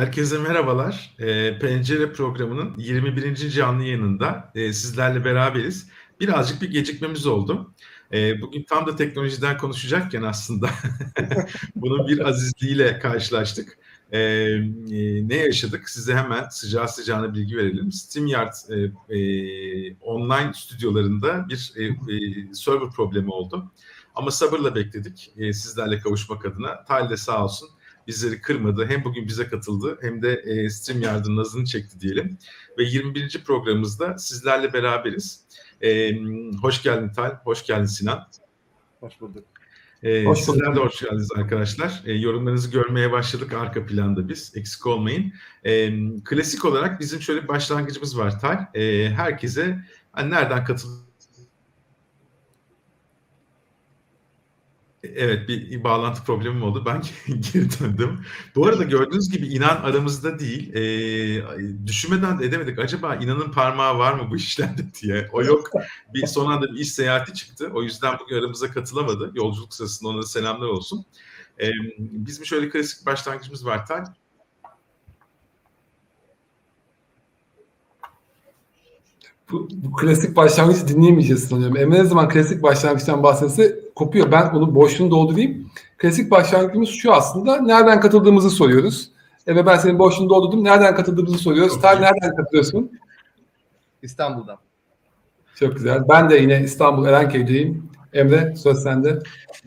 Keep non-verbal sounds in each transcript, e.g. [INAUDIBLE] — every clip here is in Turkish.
Herkese merhabalar. Eee, Pencere programının 21. canlı yayınında, eee, sizlerle beraberiz. Birazcık bir gecikmemiz oldu. Eee, bugün tam da teknolojiden konuşacakken aslında [LAUGHS] bunun bir azizliğiyle karşılaştık. Emm, eee, ne yaşadık? Size hemen sıcağı sıcağına bilgi verelim. StreamYard, eee, eee, online stüdyolarında bir, eee, eee, server problemi oldu. Ama sabırla bekledik, eee, sizlerle kavuşmak adına. Talha sağ olsun bizleri kırmadı. Hem bugün bize katıldı hem de e, StreamYard'ın nazını çekti diyelim. Ve 21. programımızda sizlerle beraberiz. E, hoş geldin Tal, hoş geldin Sinan. Hoş bulduk. E, hoş bulduk. Sizler de hoş geldiniz arkadaşlar. E, yorumlarınızı görmeye başladık arka planda biz. Eksik olmayın. E, klasik olarak bizim şöyle bir başlangıcımız var Tal. E, herkese hani nereden katıl Evet bir, bağlantı problemim oldu. Ben [LAUGHS] geri döndüm. Bu arada gördüğünüz gibi inan aramızda değil. E, düşünmeden de edemedik. Acaba inanın parmağı var mı bu işlerde [LAUGHS] diye. O yok. Bir son anda bir iş seyahati çıktı. O yüzden bugün aramıza katılamadı. Yolculuk sırasında ona selamlar olsun. E, bizim şöyle klasik başlangıcımız var. Tal. Bu, bu klasik başlangıcı dinleyemeyeceğiz sanıyorum. Emre ne zaman klasik başlangıçtan bahsetse kopuyor. Ben onu boşluğunu doldurayım. Klasik başlangıcımız şu aslında. Nereden katıldığımızı soruyoruz. E ve ben senin boşluğunu doldurdum. Nereden katıldığımızı soruyoruz. Tal nereden katılıyorsun? İstanbul'dan. Çok güzel. Ben de yine İstanbul Erenköy'deyim. Emre söz sende.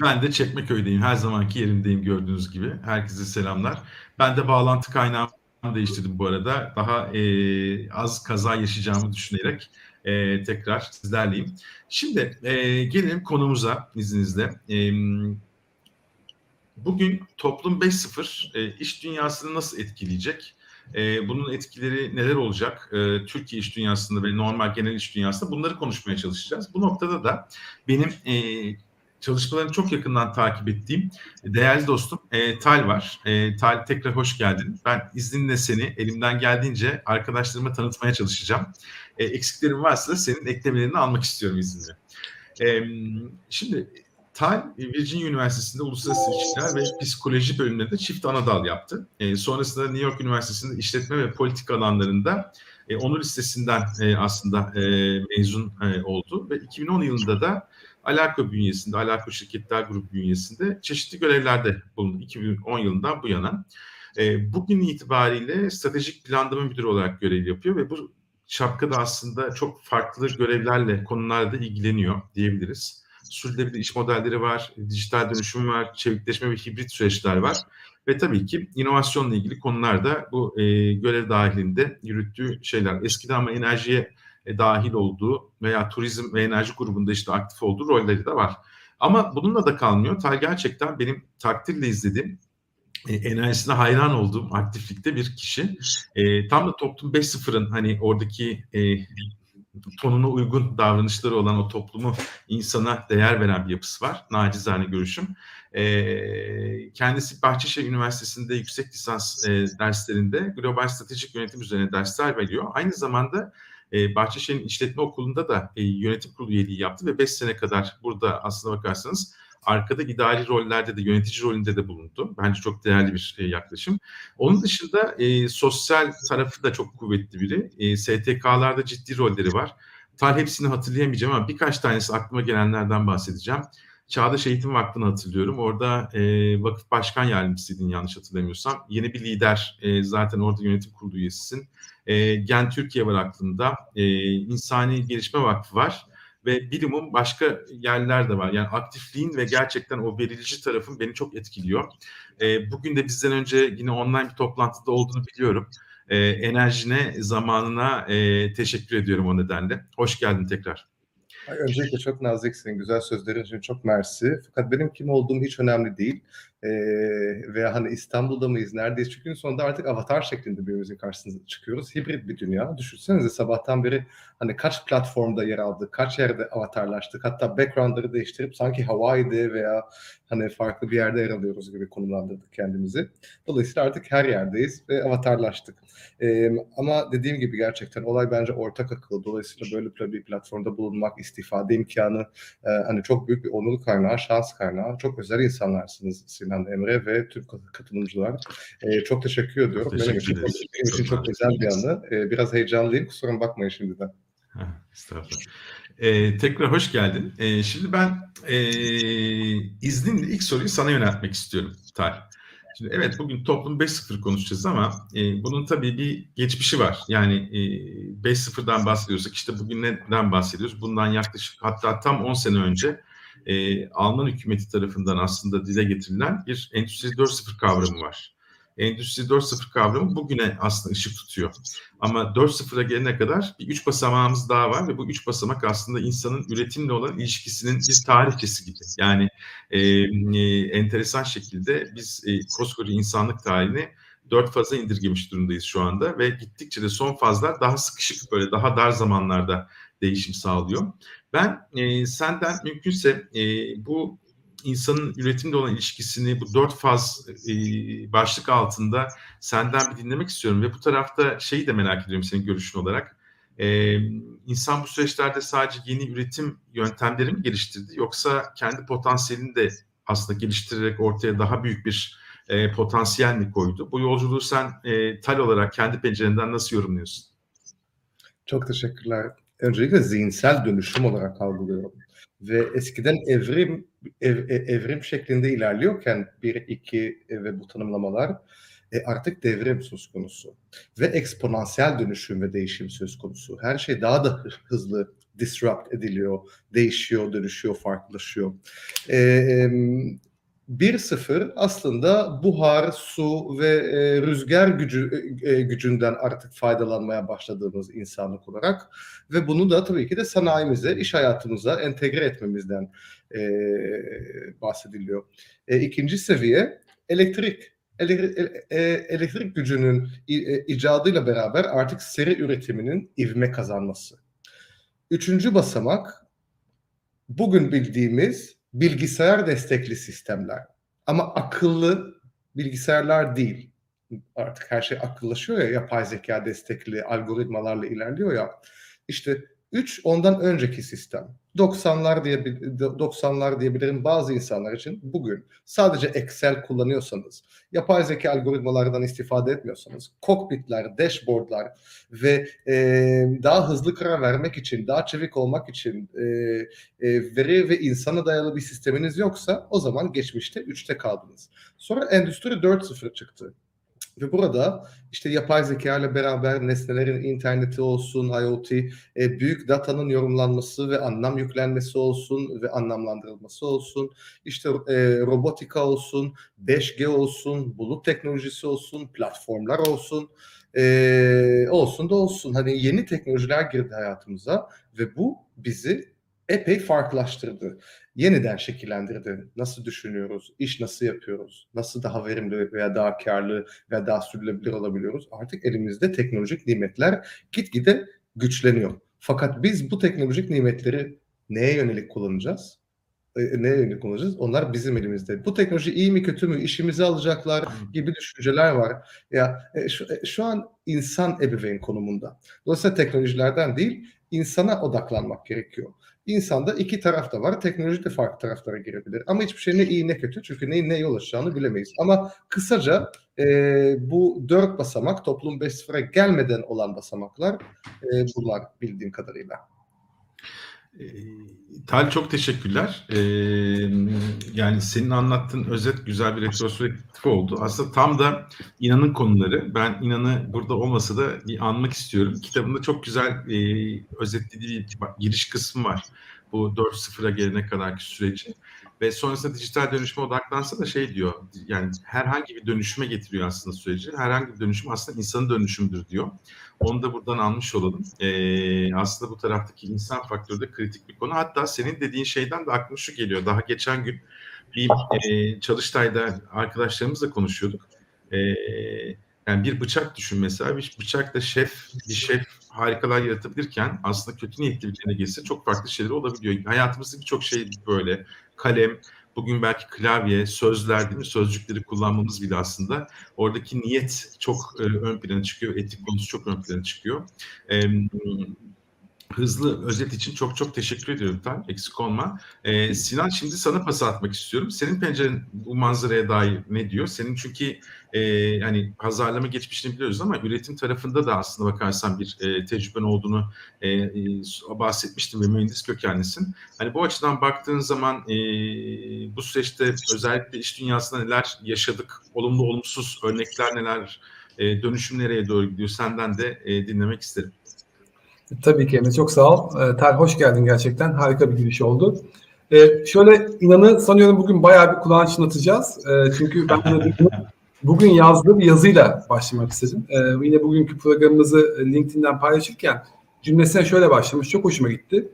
Ben de Çekmeköy'deyim. Her zamanki yerimdeyim gördüğünüz gibi. Herkese selamlar. Ben de bağlantı kaynağımı değiştirdim bu arada. Daha e, az kaza yaşayacağımı düşünerek e, tekrar sizlerleyim. Şimdi e, gelelim konumuza izninizle. E, bugün toplum 5.0 e, iş dünyasını nasıl etkileyecek? E, bunun etkileri neler olacak? E, Türkiye iş dünyasında ve normal genel iş dünyasında bunları konuşmaya çalışacağız. Bu noktada da benim e, çalışmalarını çok yakından takip ettiğim değerli dostum e, Tal var. E, Tal tekrar hoş geldin. Ben izninle seni elimden geldiğince arkadaşlarıma tanıtmaya çalışacağım. E, eksiklerim varsa da senin eklemelerini almak istiyorum izninle. E, şimdi Tal Virginia Üniversitesi'nde Uluslararası İlişkiler ve Psikoloji bölümünde çift ana dal yaptı. E, sonrasında New York Üniversitesi'nde işletme ve politik alanlarında e, onur listesinden e, aslında e, mezun e, oldu ve 2010 yılında da Alarko bünyesinde, Alarko Şirketler Grubu bünyesinde çeşitli görevlerde bulundu 2010 yılından bu yana. E, bugün itibariyle stratejik planlama müdürü olarak görev yapıyor ve bu şapka da aslında çok farklı görevlerle, konularla ilgileniyor diyebiliriz. Sürdürülebilir iş modelleri var, dijital dönüşüm var, çevikleşme ve hibrit süreçler var. Ve tabii ki inovasyonla ilgili konularda bu e, görev dahilinde yürüttüğü şeyler. Eskiden ama enerjiye e, dahil olduğu veya turizm ve enerji grubunda işte aktif olduğu rolleri de var. Ama bununla da kalmıyor. Ta gerçekten benim takdirle izlediğim e, enerjisine hayran olduğum aktiflikte bir kişi. E, tam da Toplum 5.0'ın hani oradaki e, tonuna uygun davranışları olan o toplumu insana değer veren bir yapısı var. Nacizane görüşüm. E, kendisi Bahçeşehir Üniversitesi'nde yüksek lisans e, derslerinde global stratejik yönetim üzerine dersler veriyor. Aynı zamanda e, Bahçeşehir'in işletme okulunda da e, yönetim kurulu üyeliği yaptı ve 5 sene kadar burada aslına bakarsanız arkada idari rollerde de yönetici rolünde de bulundu. Bence çok değerli bir e, yaklaşım. Onun dışında sosyal tarafı da çok kuvvetli biri. STK'larda ciddi rolleri var. Tal hepsini hatırlayamayacağım ama birkaç tanesi aklıma gelenlerden bahsedeceğim. Çağdaş Eğitim Vakfı'nı hatırlıyorum. Orada e, vakıf başkan yardımcısıydın yanlış hatırlamıyorsam. Yeni bir lider e, zaten orada yönetim kurulu üyesisin. E, Gen Türkiye var aklımda. E, İnsani Gelişme Vakfı var. Ve bilimum başka yerler de var. Yani aktifliğin ve gerçekten o verici tarafın beni çok etkiliyor. E, bugün de bizden önce yine online bir toplantıda olduğunu biliyorum. E, enerjine, zamanına e, teşekkür ediyorum o nedenle. Hoş geldin tekrar. Öncelikle çok naziksin, güzel sözlerin için çok mersi. Fakat benim kim olduğum hiç önemli değil. Veya hani İstanbul'da mıyız, neredeyiz? Çünkü sonunda artık avatar şeklinde birbirimizin karşısına çıkıyoruz. Hibrit bir dünya. Düşünsenize sabahtan beri hani kaç platformda yer aldık, kaç yerde avatarlaştık. Hatta backgroundları değiştirip sanki Hawaii'de veya hani farklı bir yerde yer alıyoruz gibi konumlandırdık kendimizi. Dolayısıyla artık her yerdeyiz ve avatarlaştık. Ee, ama dediğim gibi gerçekten olay bence ortak akıl. Dolayısıyla böyle bir platformda bulunmak, istifade imkanı e, hani çok büyük bir onurluk kaynağı, şans kaynağı. Çok özel insanlarsınız Sinan ben Emre ve tüm katılımcılar. Ee, çok teşekkür ediyorum. Teşekkür benim için, çok güzel bir anı. Ee, biraz heyecanlıyım. Kusura bakmayın şimdiden. Ha, Estağfurullah. Ee, tekrar hoş geldin. Ee, şimdi ben e, izninle ilk soruyu sana yöneltmek istiyorum Tal. Şimdi evet bugün toplum 5.0 konuşacağız ama e, bunun tabii bir geçmişi var. Yani e, 5.0'dan bahsediyorsak işte bugün neden bahsediyoruz? Bundan yaklaşık hatta tam 10 sene önce e, Alman hükümeti tarafından aslında dile getirilen bir Endüstri 4.0 kavramı var. Endüstri 4.0 kavramı bugüne aslında ışık tutuyor. Ama 4.0'a gelene kadar bir üç basamağımız daha var ve bu üç basamak aslında insanın üretimle olan ilişkisinin bir tarihçesi gibi. Yani e, e, enteresan şekilde biz e, koskoca insanlık tarihini dört faza indirgemiş durumdayız şu anda ve gittikçe de son fazlar daha sıkışık böyle daha dar zamanlarda değişim sağlıyor. Ben e, senden mümkünse e, bu insanın üretimle olan ilişkisini bu dört faz e, başlık altında senden bir dinlemek istiyorum ve bu tarafta şeyi de merak ediyorum senin görüşün olarak. E, insan bu süreçlerde sadece yeni üretim yöntemleri mi geliştirdi yoksa kendi potansiyelini de aslında geliştirerek ortaya daha büyük bir e, potansiyel mi koydu? Bu yolculuğu sen e, tal olarak kendi pencerenden nasıl yorumluyorsun? Çok teşekkürler. Öncelikle zihinsel dönüşüm olarak algılıyorum. Ve eskiden evrim ev, evrim şeklinde ilerliyorken bir, iki ve bu tanımlamalar e, artık devrim söz konusu. Ve eksponansiyel dönüşüm ve değişim söz konusu. Her şey daha da hızlı disrupt ediliyor, değişiyor, dönüşüyor, farklılaşıyor. E, 1-0 aslında buhar, su ve e, rüzgar gücü e, gücünden artık faydalanmaya başladığımız insanlık olarak ve bunu da tabii ki de sanayimize, iş hayatımıza entegre etmemizden e, bahsediliyor. E, ikinci seviye elektrik. Elektrik, e, elektrik gücünün e, icadıyla beraber artık seri üretiminin ivme kazanması. Üçüncü basamak bugün bildiğimiz bilgisayar destekli sistemler. Ama akıllı bilgisayarlar değil. Artık her şey akıllaşıyor ya, yapay zeka destekli algoritmalarla ilerliyor ya. İşte 3 ondan önceki sistem. 90'lar diye 90'lar diyebilirim bazı insanlar için bugün sadece Excel kullanıyorsanız, yapay zeka algoritmalardan istifade etmiyorsanız, kokpitler, dashboardlar ve e, daha hızlı karar vermek için, daha çevik olmak için e, e, veri ve insana dayalı bir sisteminiz yoksa o zaman geçmişte 3'te kaldınız. Sonra Endüstri 4.0 çıktı. Ve burada işte yapay zeka ile beraber nesnelerin interneti olsun, IoT, e, büyük datanın yorumlanması ve anlam yüklenmesi olsun ve anlamlandırılması olsun, işte e, robotika olsun, 5G olsun, bulut teknolojisi olsun, platformlar olsun, e, olsun da olsun. Hani yeni teknolojiler girdi hayatımıza ve bu bizi epey farklılaştırdı. Yeniden şekillendirdi. Nasıl düşünüyoruz, iş nasıl yapıyoruz, nasıl daha verimli veya daha karlı veya daha sürdürülebilir olabiliyoruz. Artık elimizde teknolojik nimetler gitgide güçleniyor. Fakat biz bu teknolojik nimetleri neye yönelik kullanacağız? E, neye yönelik kullanacağız? Onlar bizim elimizde. Bu teknoloji iyi mi kötü mü, işimizi alacaklar gibi düşünceler var. Ya e, şu, e, şu an insan ebeveyn konumunda. Dolayısıyla teknolojilerden değil, insana odaklanmak gerekiyor. İnsanda iki taraf da var. Teknoloji de farklı taraflara girebilir. Ama hiçbir şey ne iyi ne kötü. Çünkü neyin ne yol bilemeyiz. Ama kısaca e, bu dört basamak toplum 5.0'a gelmeden olan basamaklar e, bunlar bildiğim kadarıyla. E, Tal çok teşekkürler. Ee, yani senin anlattığın özet güzel bir retrospektif oldu. Aslında tam da inanın konuları. Ben inanı burada olmasa da bir anmak istiyorum. Kitabında çok güzel e, özetlediği giriş kısmı var. Bu 4.0'a gelene kadarki süreci. Ve sonrasında dijital dönüşüme odaklansa da şey diyor. Yani herhangi bir dönüşüme getiriyor aslında süreci. Herhangi bir dönüşüm aslında insanın dönüşümüdür diyor. Onu da buradan almış olalım. Ee, aslında bu taraftaki insan faktörü de kritik bir konu. Hatta senin dediğin şeyden de aklıma şu geliyor. Daha geçen gün bir e, Çalıştay'da arkadaşlarımızla konuşuyorduk. E, yani bir bıçak düşün mesela. Bir bıçakla şef, bir şef harikalar yaratabilirken aslında kötü niyetli bir geçse çok farklı şeyler olabiliyor. Hayatımızda birçok şey böyle. Kalem, bugün belki klavye, sözler değil mi? Sözcükleri kullanmamız bile aslında oradaki niyet çok e, ön plana çıkıyor. Etik konusu çok ön plana çıkıyor. Hızlı özet için çok çok teşekkür ediyorum Tan. Eksik olma. Ee, Sinan şimdi sana pas atmak istiyorum. Senin penceren bu manzaraya dair ne diyor? Senin çünkü e, hani pazarlama geçmişini biliyoruz ama üretim tarafında da aslında bakarsan bir e, tecrüben olduğunu e, e, bahsetmiştim ve mühendis kökenlisin. Hani bu açıdan baktığın zaman e, bu süreçte özellikle iş dünyasında neler yaşadık? Olumlu olumsuz örnekler neler? E, dönüşüm nereye doğru gidiyor? Senden de e, dinlemek isterim. Tabii ki Emre çok sağ ol. Ee, Tel hoş geldin gerçekten. Harika bir giriş oldu. Ee, şöyle inanı sanıyorum bugün bayağı bir kulağını çınlatacağız. Ee, çünkü ben [LAUGHS] bugün yazdığım bir yazıyla başlamak istedim. Ee, yine bugünkü programımızı LinkedIn'den paylaşırken cümlesine şöyle başlamış. Çok hoşuma gitti.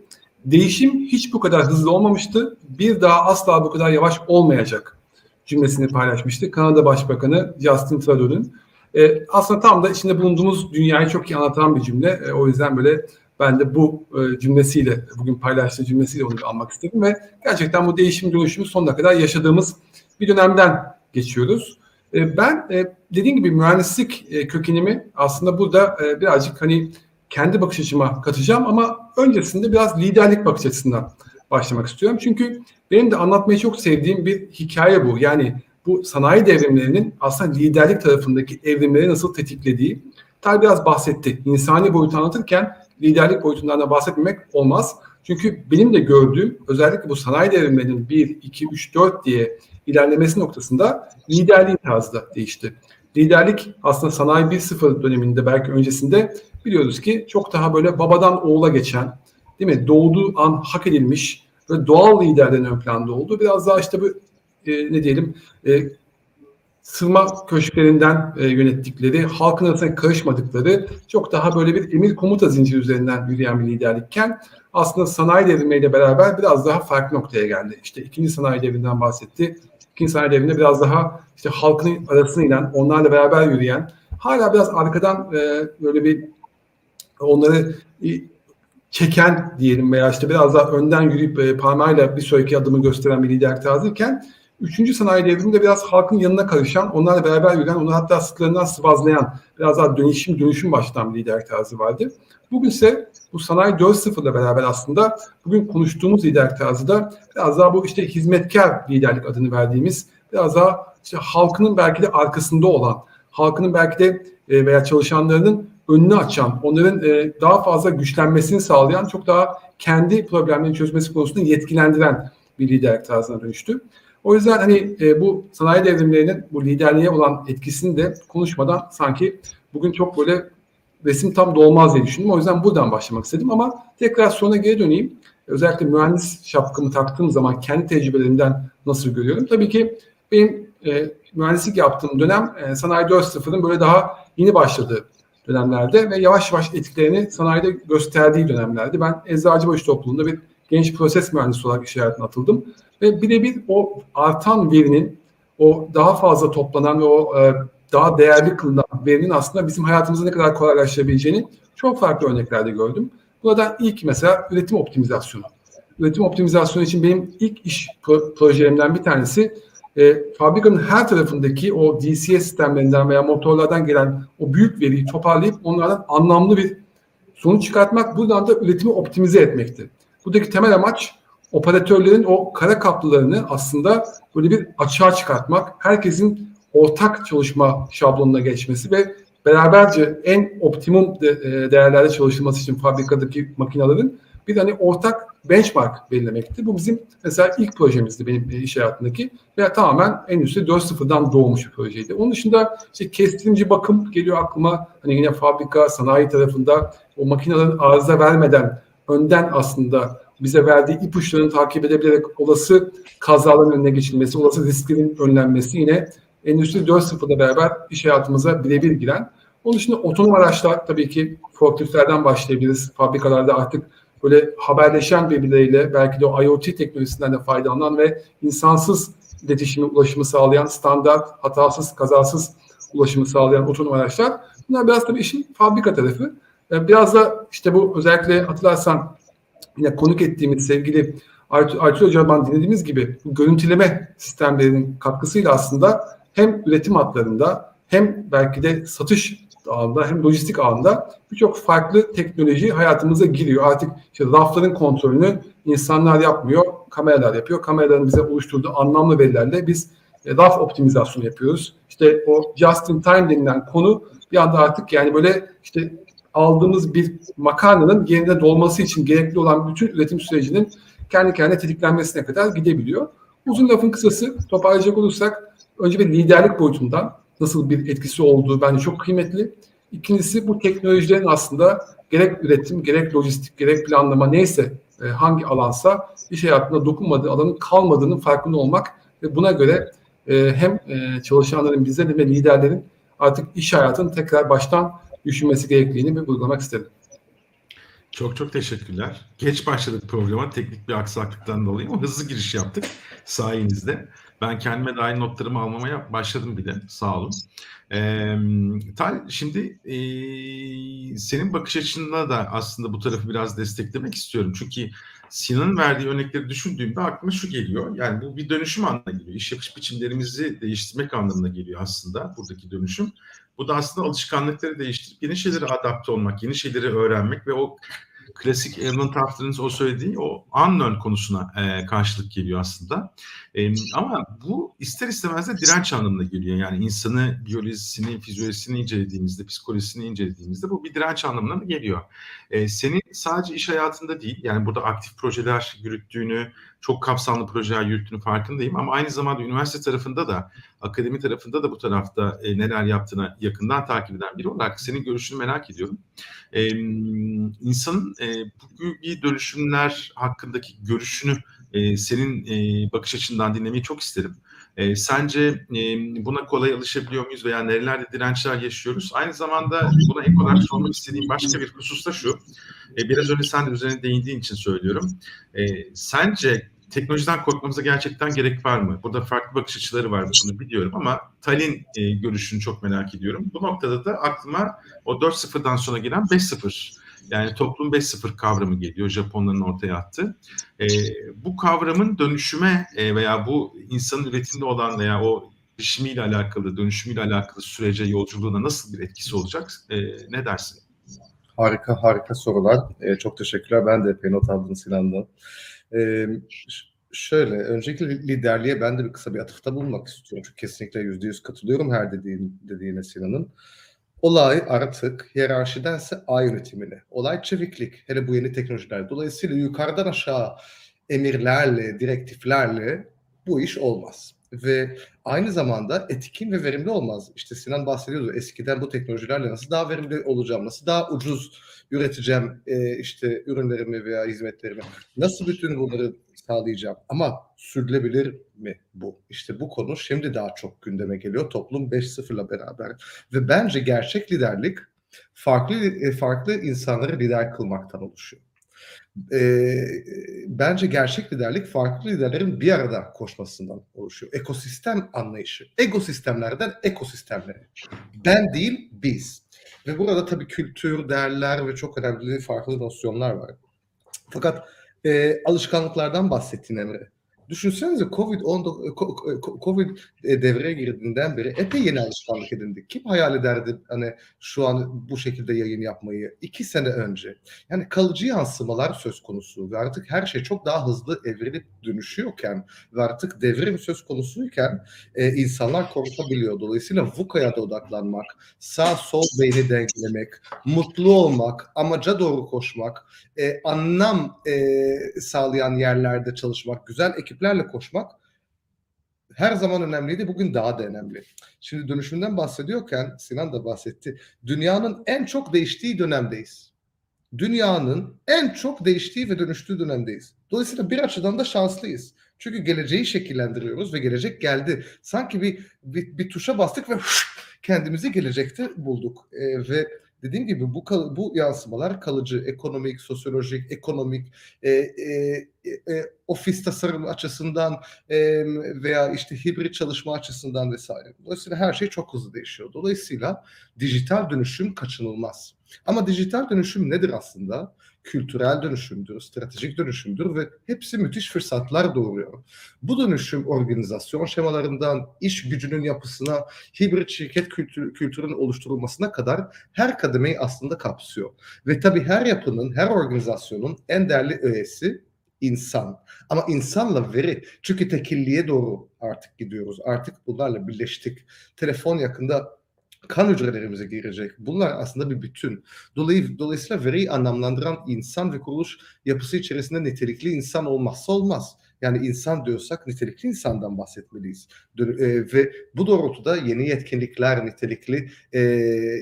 Değişim hiç bu kadar hızlı olmamıştı. Bir daha asla bu kadar yavaş olmayacak cümlesini paylaşmıştı. Kanada Başbakanı Justin Trudeau'nun. E, aslında tam da içinde bulunduğumuz dünyayı çok iyi anlatan bir cümle. E, o yüzden böyle ben de bu e, cümlesiyle, bugün paylaştığı cümlesiyle onu almak istedim ve gerçekten bu değişim dönüşümü sonuna kadar yaşadığımız bir dönemden geçiyoruz. E, ben e, dediğim gibi mühendislik e, kökenimi aslında burada e, birazcık hani kendi bakış açıma katacağım ama öncesinde biraz liderlik bakış açısından başlamak istiyorum. Çünkü benim de anlatmayı çok sevdiğim bir hikaye bu. Yani bu sanayi devrimlerinin aslında liderlik tarafındaki evrimleri nasıl tetiklediği. Tal biraz bahsetti. İnsani boyutu anlatırken liderlik boyutundan da bahsetmemek olmaz. Çünkü benim de gördüğüm özellikle bu sanayi devrimlerinin 1, 2, 3, 4 diye ilerlemesi noktasında liderliğin tarzı da değişti. Liderlik aslında sanayi 1.0 döneminde belki öncesinde biliyoruz ki çok daha böyle babadan oğula geçen, değil mi? Doğduğu an hak edilmiş ve doğal liderlerin ön planda olduğu biraz daha işte bu e, ne diyelim e, sığınma köşklerinden e, yönettikleri, halkın arasına karışmadıkları çok daha böyle bir emir komuta zinciri üzerinden yürüyen bir liderlikken aslında sanayi devrimiyle beraber biraz daha farklı noktaya geldi. İşte ikinci sanayi devrinden bahsetti. İkinci sanayi devrinde biraz daha işte halkın arasına inen, onlarla beraber yürüyen, hala biraz arkadan e, böyle bir onları e, çeken diyelim veya işte biraz daha önden yürüyüp e, parmağıyla bir sonraki adımı gösteren bir lider tarzıyken Üçüncü sanayi devriminde biraz halkın yanına karışan, onlarla beraber yürüyen, onu hatta sıklarından sıvazlayan, biraz daha dönüşüm dönüşüm baştan bir lider tarzı vardı. Bugün ise bu sanayi 4.0 ile beraber aslında bugün konuştuğumuz lider tarzı da biraz daha bu işte hizmetkar liderlik adını verdiğimiz, biraz daha işte halkının belki de arkasında olan, halkının belki de e, veya çalışanlarının önünü açan, onların e, daha fazla güçlenmesini sağlayan, çok daha kendi problemlerini çözmesi konusunda yetkilendiren bir lider tarzına dönüştü. O yüzden hani e, bu sanayi devrimlerinin bu liderliğe olan etkisini de konuşmadan sanki bugün çok böyle resim tam dolmaz diye düşündüm. O yüzden buradan başlamak istedim ama tekrar sonra geri döneyim. Özellikle mühendis şapkamı taktığım zaman kendi tecrübelerimden nasıl görüyorum? Tabii ki benim e, mühendislik yaptığım dönem e, sanayi 4.0'ın böyle daha yeni başladığı dönemlerde ve yavaş yavaş etkilerini sanayide gösterdiği dönemlerde ben Eczacıbaşı topluluğunda bir genç proses mühendisi olarak iş hayatına atıldım. Ve birebir o artan verinin, o daha fazla toplanan ve o e, daha değerli kılınan verinin aslında bizim hayatımızı ne kadar kolaylaştırabileceğini çok farklı örneklerde gördüm. Buradan ilk mesela üretim optimizasyonu. Üretim optimizasyonu için benim ilk iş projelerimden bir tanesi e, fabrikanın her tarafındaki o DCS sistemlerinden veya motorlardan gelen o büyük veriyi toparlayıp onlardan anlamlı bir sonuç çıkartmak, buradan da üretimi optimize etmekti. Buradaki temel amaç operatörlerin o kara kaplılarını aslında böyle bir açığa çıkartmak, herkesin ortak çalışma şablonuna geçmesi ve beraberce en optimum e, değerlerde çalışılması için fabrikadaki makinelerin bir hani ortak benchmark belirlemekti. Bu bizim mesela ilk projemizdi benim e, iş hayatındaki ve tamamen endüstri 4.0'dan doğmuş bir projeydi. Onun dışında işte kestirimci bakım geliyor aklıma. Hani yine fabrika, sanayi tarafında o makinelerin arıza vermeden önden aslında bize verdiği ipuçlarını takip edebilerek olası kazaların önüne geçilmesi, olası risklerin önlenmesi yine Endüstri 4.0'da beraber iş hayatımıza birebir giren. Onun dışında otonom araçlar tabii ki forkliftlerden başlayabiliriz. Fabrikalarda artık böyle haberleşen birbirleriyle belki de o IoT teknolojisinden de faydalanan ve insansız iletişimi, ulaşımı sağlayan standart, hatasız, kazasız ulaşımı sağlayan otonom araçlar. Bunlar biraz tabii işin fabrika tarafı. Ee, biraz da işte bu özellikle hatırlarsan yine konuk ettiğimiz sevgili Aytül Hoca'dan dinlediğimiz gibi bu görüntüleme sistemlerinin katkısıyla aslında hem üretim hatlarında hem belki de satış ağında hem lojistik ağında birçok farklı teknoloji hayatımıza giriyor. Artık işte rafların kontrolünü insanlar yapmıyor, kameralar yapıyor. Kameraların bize oluşturduğu anlamlı verilerle biz e, raf optimizasyonu yapıyoruz. İşte o just in time denilen konu bir anda artık yani böyle işte aldığımız bir makarnanın yerine dolması için gerekli olan bütün üretim sürecinin kendi kendine tetiklenmesine kadar gidebiliyor. Uzun lafın kısası toparlayacak olursak önce bir liderlik boyutundan nasıl bir etkisi olduğu bence çok kıymetli. İkincisi bu teknolojilerin aslında gerek üretim, gerek lojistik, gerek planlama neyse e, hangi alansa iş hayatında dokunmadığı alanın kalmadığının farkında olmak ve buna göre e, hem e, çalışanların bizlerin ve liderlerin artık iş hayatını tekrar baştan düşünmesi gerektiğini bir vurgulamak istedim. Çok çok teşekkürler. Geç başladık programa teknik bir aksaklıktan dolayı ama hızlı giriş yaptık sayenizde. Ben kendime dair notlarımı almaya başladım bir de. Sağ olun. Ee, Tal, şimdi e, senin bakış açınla da aslında bu tarafı biraz desteklemek istiyorum. Çünkü Sinan'ın verdiği örnekleri düşündüğümde aklıma şu geliyor. Yani bu bir dönüşüm anlamına geliyor. İş yapış biçimlerimizi değiştirmek anlamına geliyor aslında buradaki dönüşüm. Bu da aslında alışkanlıkları değiştirip yeni şeylere adapte olmak, yeni şeyleri öğrenmek ve o klasik Evan Tafter'ın o söylediği o unknown konusuna e, karşılık geliyor aslında. E, ama bu ister istemez de direnç anlamına geliyor. Yani insanı, biyolojisini, fizyolojisini incelediğimizde, psikolojisini incelediğimizde bu bir direnç anlamına geliyor. E, senin sadece iş hayatında değil, yani burada aktif projeler yürüttüğünü, çok kapsamlı projeler yürüttüğünü farkındayım ama aynı zamanda üniversite tarafında da, akademi tarafında da bu tarafta e, neler yaptığına yakından takip eden biri olarak senin görüşünü merak ediyorum. E, insanın e, bu gibi dönüşümler hakkındaki görüşünü e, senin e, bakış açından dinlemeyi çok isterim. E, sence e, buna kolay alışabiliyor muyuz veya nerelerde dirençler yaşıyoruz? Aynı zamanda buna ek olarak sormak istediğim başka bir husus da şu. E, biraz önce sen de üzerine değindiğin için söylüyorum. E, sence teknolojiden korkmamıza gerçekten gerek var mı? Burada farklı bakış açıları var bunu biliyorum ama Talin e, görüşünü çok merak ediyorum. Bu noktada da aklıma o 4.0'dan sonra gelen 5.0 yani toplum 5.0 kavramı geliyor Japonların ortaya attığı. E, bu kavramın dönüşüme e, veya bu insanın üretimde olan veya o değişimiyle alakalı, dönüşümüyle alakalı sürece, yolculuğuna nasıl bir etkisi olacak? E, ne dersin? Harika harika sorular. Ee, çok teşekkürler. Ben de epey not aldım Sinan'dan. Ee, şöyle, öncelikle liderliğe ben de bir kısa bir atıfta bulunmak istiyorum. Çünkü kesinlikle yüzde yüz katılıyorum her dediğin, dediğine Sinan'ın. Olay artık hiyerarşidense A yönetimine. Olay çeviklik. Hele bu yeni teknolojiler. Dolayısıyla yukarıdan aşağı emirlerle, direktiflerle bu iş olmaz. Ve aynı zamanda etkin ve verimli olmaz. İşte Sinan bahsediyordu eskiden bu teknolojilerle nasıl daha verimli olacağım, nasıl daha ucuz üreteceğim e, işte ürünlerimi veya hizmetlerimi, nasıl bütün bunları sağlayacağım. Ama sürdürülebilir mi bu? İşte bu konu şimdi daha çok gündeme geliyor toplum 5.0'la beraber. Ve bence gerçek liderlik farklı e, farklı insanları lider kılmaktan oluşuyor. E, bence gerçek liderlik farklı liderlerin bir arada koşmasından oluşuyor. Ekosistem anlayışı. Ekosistemlerden ekosistemlere. Ben değil biz. Ve burada tabii kültür, değerler ve çok önemli farklı nosyonlar var. Fakat e, alışkanlıklardan bahsettin Emre. Düşünsenize Covid 19 Covid devreye girdiğinden beri epey yeni alışkanlık edindik. Kim hayal ederdi hani şu an bu şekilde yayın yapmayı? iki sene önce. Yani kalıcı yansımalar söz konusu ve artık her şey çok daha hızlı evrilip dönüşüyorken ve artık devrim söz konusuyken e, insanlar konuşabiliyor. Dolayısıyla VUCA'ya da odaklanmak, sağ sol beyni dengelemek, mutlu olmak, amaca doğru koşmak, e, anlam e, sağlayan yerlerde çalışmak, güzel ekip ekiplerle koşmak her zaman önemliydi. Bugün daha da önemli. Şimdi dönüşümden bahsediyorken Sinan da bahsetti. Dünyanın en çok değiştiği dönemdeyiz. Dünyanın en çok değiştiği ve dönüştüğü dönemdeyiz. Dolayısıyla bir açıdan da şanslıyız. Çünkü geleceği şekillendiriyoruz ve gelecek geldi. Sanki bir bir, bir tuşa bastık ve [LAUGHS] kendimizi gelecekte bulduk. Ee, ve dediğim gibi bu bu yansımalar kalıcı, ekonomik, sosyolojik, ekonomik, e, e, e, ofis tasarım açısından e, veya işte hibrit çalışma açısından vesaire. Dolayısıyla her şey çok hızlı değişiyor. Dolayısıyla dijital dönüşüm kaçınılmaz. Ama dijital dönüşüm nedir aslında? Kültürel dönüşümdür, stratejik dönüşümdür ve hepsi müthiş fırsatlar doğuruyor. Bu dönüşüm organizasyon şemalarından iş gücünün yapısına, hibrit şirket kültür, kültürünün oluşturulmasına kadar her kademeyi aslında kapsıyor. Ve tabii her yapının, her organizasyonun en değerli öğesi insan. Ama insanla veri. Çünkü tekilliğe doğru artık gidiyoruz. Artık bunlarla birleştik. Telefon yakında kan hücrelerimize girecek. Bunlar aslında bir bütün. Dolay, dolayısıyla veriyi anlamlandıran insan ve kuruluş yapısı içerisinde nitelikli insan olmazsa olmaz. Yani insan diyorsak nitelikli insandan bahsetmeliyiz. E, ve bu doğrultuda yeni yetkinlikler, nitelikli e,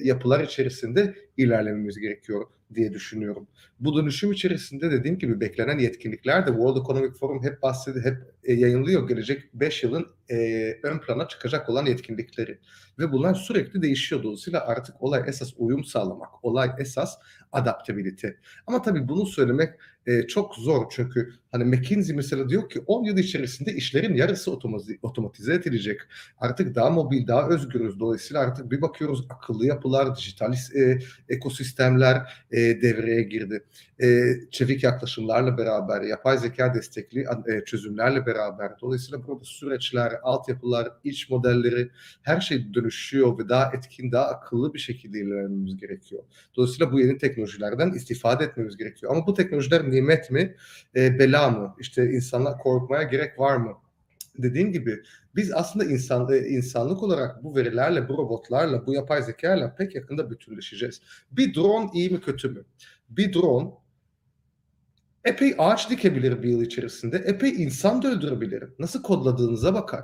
yapılar içerisinde ilerlememiz gerekiyor diye düşünüyorum. Bu dönüşüm içerisinde dediğim gibi beklenen yetkinlikler de World Economic Forum hep bahsediyor, hep e, yayınlıyor gelecek 5 yılın e, ön plana çıkacak olan yetkinlikleri. Ve bunlar sürekli değişiyor. Dolayısıyla artık olay esas uyum sağlamak, olay esas adaptabilite. Ama tabii bunu söylemek e, çok zor çünkü hani McKinsey mesela diyor ki 10 yıl içerisinde işlerin yarısı otomatize edilecek. Artık daha mobil, daha özgürüz. Dolayısıyla artık bir bakıyoruz akıllı yapılar, dijital e, ekosistemler e, devreye girdi. E, çevik yaklaşımlarla beraber, yapay zeka destekli e, çözümlerle beraber. Dolayısıyla burada süreçler, altyapılar, iç modelleri her şey dönüşüyor ve daha etkin, daha akıllı bir şekilde ilerlememiz gerekiyor. Dolayısıyla bu yeni teknolojilerden istifade etmemiz gerekiyor. Ama bu teknolojiler nimet mi, e, bela mı? İşte insanlar korkmaya gerek var mı? Dediğim gibi biz aslında insan, e, insanlık olarak bu verilerle, bu robotlarla, bu yapay zekayla pek yakında bütünleşeceğiz. Bir drone iyi mi kötü mü? Bir drone epey ağaç dikebilir bir yıl içerisinde, epey insan da öldürebilir. Nasıl kodladığınıza bakar.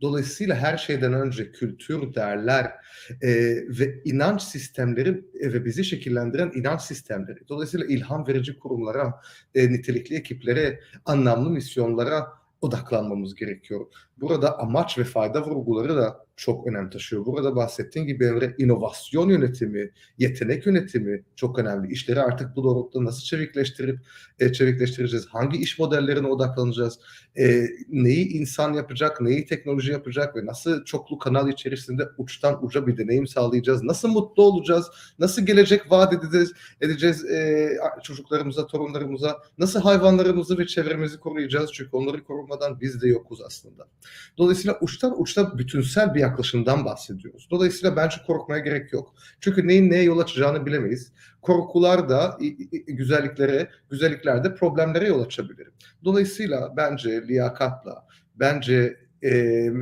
Dolayısıyla her şeyden önce kültür, değerler e, ve inanç sistemleri e, ve bizi şekillendiren inanç sistemleri. Dolayısıyla ilham verici kurumlara, e, nitelikli ekiplere, anlamlı misyonlara odaklanmamız gerekiyor. Burada amaç ve fayda vurguları da çok önem taşıyor. Burada bahsettiğim gibi Emre inovasyon yönetimi, yetenek yönetimi çok önemli. İşleri artık bu doğrultuda nasıl çevikleştirip e, çevikleştireceğiz? Hangi iş modellerine odaklanacağız? E, neyi insan yapacak, neyi teknoloji yapacak ve nasıl çoklu kanal içerisinde uçtan uca bir deneyim sağlayacağız? Nasıl mutlu olacağız? Nasıl gelecek vaat edeceğiz, edeceğiz e, çocuklarımıza, torunlarımıza? Nasıl hayvanlarımızı ve çevremizi koruyacağız? Çünkü onları korumadan biz de yokuz aslında. Dolayısıyla uçtan uçta bütünsel bir yaklaşımdan bahsediyoruz. Dolayısıyla bence korkmaya gerek yok. Çünkü neyin neye yol açacağını bilemeyiz. Korkular da güzelliklere, güzelliklerde problemlere yol açabilir. Dolayısıyla bence liyakatla, bence e, e,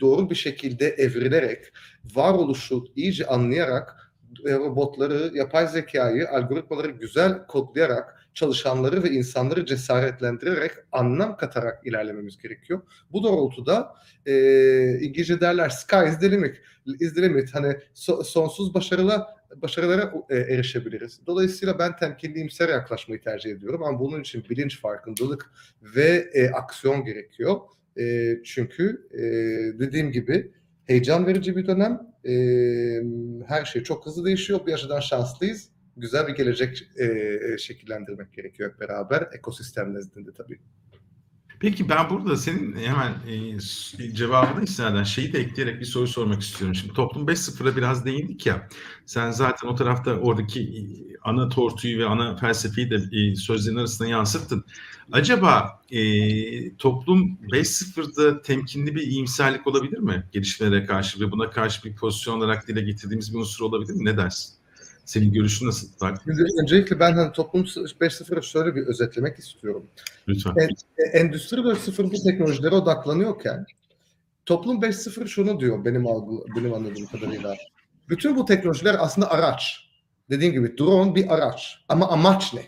doğru bir şekilde evrilerek, varoluşu iyice anlayarak robotları, yapay zekayı, algoritmaları güzel kodlayarak çalışanları ve insanları cesaretlendirerek anlam katarak ilerlememiz gerekiyor. Bu doğrultuda e, İngilizce derler sky is the limit, is the limit. Hani so, sonsuz başarıla başarılara e, erişebiliriz. Dolayısıyla ben temkinli imser yaklaşmayı tercih ediyorum ama bunun için bilinç, farkındalık ve e, aksiyon gerekiyor. E, çünkü e, dediğim gibi heyecan verici bir dönem. E, her şey çok hızlı değişiyor. Bir açıdan şanslıyız güzel bir gelecek e, şekillendirmek gerekiyor beraber ekosistem nezdinde tabii. Peki ben burada senin hemen e, cevabını istinaden şeyi de ekleyerek bir soru sormak istiyorum. Şimdi toplum 5.0'a biraz değindik ya. Sen zaten o tarafta oradaki ana tortuyu ve ana felsefeyi de e, sözlerin arasında yansıttın. Acaba e, toplum 5.0'da temkinli bir iyimserlik olabilir mi gelişmelere karşı ve buna karşı bir pozisyon olarak dile getirdiğimiz bir unsur olabilir mi? Ne dersin? Senin görüşün nasıl? Şimdi öncelikle ben hani toplum 5.0'ı şöyle bir özetlemek istiyorum. Lütfen. Endüstri 4.0 bu teknolojilere odaklanıyorken toplum 5.0 şunu diyor benim algı, benim anladığım kadarıyla. Bütün bu teknolojiler aslında araç. Dediğim gibi drone bir araç. Ama amaç ne?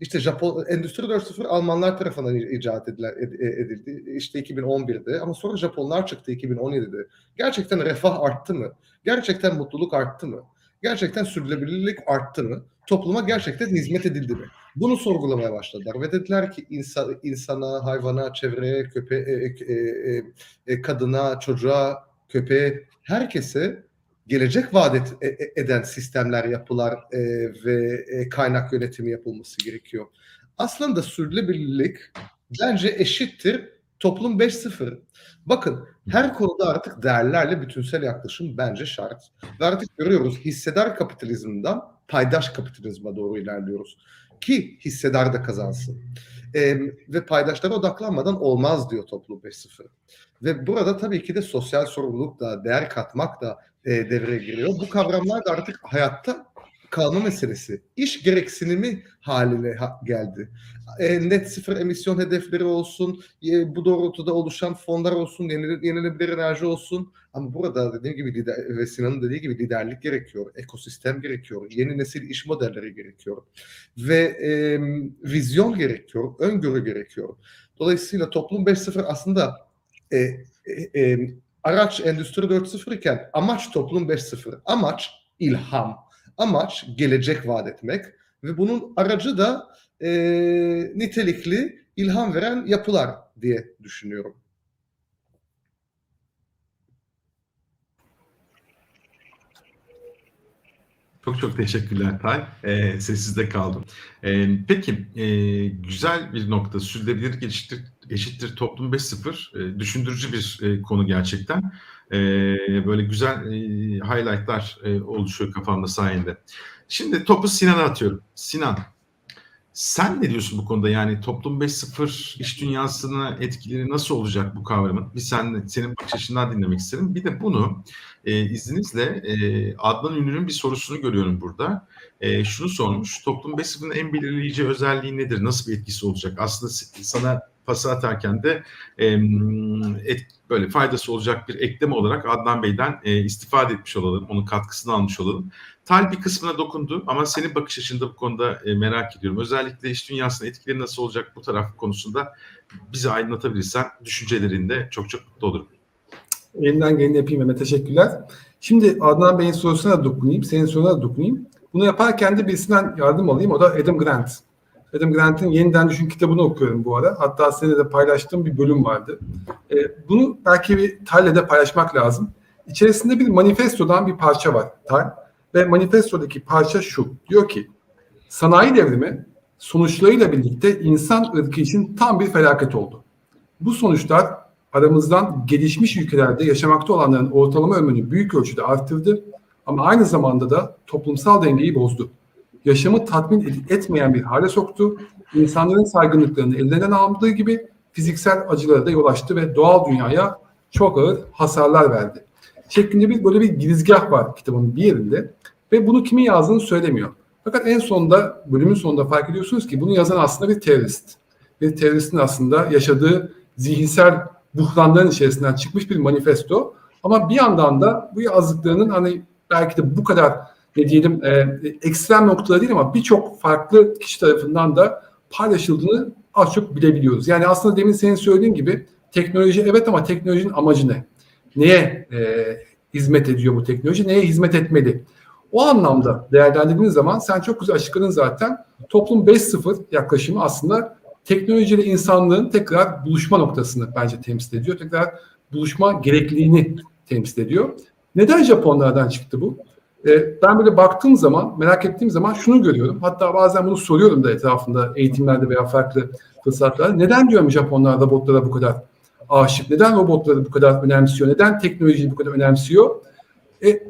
İşte Japon Endüstri 4.0 Almanlar tarafından icat edilen, edildi. İşte 2011'de ama sonra Japonlar çıktı 2017'de. Gerçekten refah arttı mı? Gerçekten mutluluk arttı mı? Gerçekten sürdürülebilirlik arttı mı? Topluma gerçekten hizmet edildi mi? Bunu sorgulamaya başladılar ve dediler ki insan, insana, hayvana, çevreye, köpeğe, e, e, e, kadına, çocuğa, köpeğe, herkese gelecek vaat et, e, eden sistemler, yapılar e, ve e, kaynak yönetimi yapılması gerekiyor. Aslında sürdürülebilirlik bence eşittir Toplum 5.0. Bakın her konuda artık değerlerle bütünsel yaklaşım bence şart. Ve artık görüyoruz hissedar kapitalizmden paydaş kapitalizme doğru ilerliyoruz. Ki hissedar da kazansın. Ee, ve paydaşlara odaklanmadan olmaz diyor Toplum 5.0. Ve burada tabii ki de sosyal sorumluluk da, değer katmak da e, devreye giriyor. Bu kavramlar da artık hayatta kalma meselesi. İş gereksinimi haline ha- geldi. E, net sıfır emisyon hedefleri olsun, e, bu doğrultuda oluşan fonlar olsun, yenile- yenilenebilir enerji olsun. Ama burada dediğim gibi lider, ve Sinan'ın dediği gibi liderlik gerekiyor, ekosistem gerekiyor, yeni nesil iş modelleri gerekiyor ve e, vizyon gerekiyor, öngörü gerekiyor. Dolayısıyla toplum 5.0 aslında e, e, e, araç endüstri 4.0 iken amaç toplum 5.0. Amaç ilham. Amaç gelecek vaat etmek ve bunun aracı da e, nitelikli ilham veren yapılar diye düşünüyorum. Çok çok teşekkürler Tay. Ee, sessizde kaldım. Ee, peki e, güzel bir nokta. Sürdürülebilirlik eşittir, eşittir toplum 5.0. Ee, düşündürücü bir e, konu gerçekten. Ee, böyle güzel e, highlightlar e, oluşuyor kafamda sayende. Şimdi topu Sinan'a atıyorum. Sinan, sen ne diyorsun bu konuda? Yani toplum 5.0 iş dünyasına etkileri nasıl olacak bu kavramın? Bir sen, senin bakış açından dinlemek isterim. Bir de bunu e, izninizle e, Adnan Ünlü'nün bir sorusunu görüyorum burada. E, şunu sormuş. Toplum 5.0'ın en belirleyici özelliği nedir? Nasıl bir etkisi olacak? Aslında sana pası atarken de e, et, böyle faydası olacak bir ekleme olarak Adnan Bey'den e, istifade etmiş olalım. Onun katkısını almış olalım. Tal bir kısmına dokundu ama senin bakış açında bu konuda e, merak ediyorum. Özellikle iş dünyasına etkileri nasıl olacak bu taraf konusunda bizi aydınlatabilirsen düşüncelerinde çok çok mutlu olurum. Elimden geleni yapayım Mehmet. Teşekkürler. Şimdi Adnan Bey'in sorusuna dokunayım. Senin soruna dokunayım. Bunu yaparken de birisinden yardım alayım. O da Adam Grant. Adam Grant'ın Yeniden Düşün kitabını okuyorum bu ara. Hatta seninle de paylaştığım bir bölüm vardı. E, bunu belki bir Tal'le paylaşmak lazım. İçerisinde bir manifestodan bir parça var Tal. Ve manifestodaki parça şu. Diyor ki sanayi devrimi sonuçlarıyla birlikte insan ırkı için tam bir felaket oldu. Bu sonuçlar aramızdan gelişmiş ülkelerde yaşamakta olanların ortalama ömrünü büyük ölçüde arttırdı ama aynı zamanda da toplumsal dengeyi bozdu. Yaşamı tatmin etmeyen bir hale soktu. İnsanların saygınlıklarını ellerinden aldığı gibi fiziksel acılara da yol açtı ve doğal dünyaya çok ağır hasarlar verdi. Şeklinde bir böyle bir girizgah var kitabın bir yerinde ve bunu kimin yazdığını söylemiyor. Fakat en sonunda bölümün sonunda fark ediyorsunuz ki bunu yazan aslında bir terörist. Bir teröristin aslında yaşadığı zihinsel buhranların içerisinden çıkmış bir manifesto. Ama bir yandan da bu yazdıklarının hani belki de bu kadar ne diyelim e, ekstrem noktaları değil ama birçok farklı kişi tarafından da paylaşıldığını az çok bilebiliyoruz. Yani aslında demin senin söylediğin gibi teknoloji evet ama teknolojinin amacı ne? Neye e, hizmet ediyor bu teknoloji? Neye hizmet etmeli? O anlamda değerlendirdiğiniz zaman sen çok güzel açıkladın zaten. Toplum 5.0 yaklaşımı aslında teknolojiyle insanlığın tekrar buluşma noktasını bence temsil ediyor. Tekrar buluşma gerekliliğini temsil ediyor. Neden Japonlardan çıktı bu? Ee, ben böyle baktığım zaman, merak ettiğim zaman şunu görüyorum. Hatta bazen bunu soruyorum da etrafında eğitimlerde veya farklı fırsatlarda. Neden diyorum Japonlar robotlara bu kadar aşık? Neden robotları bu kadar önemsiyor? Neden teknolojiyi bu kadar önemsiyor? E,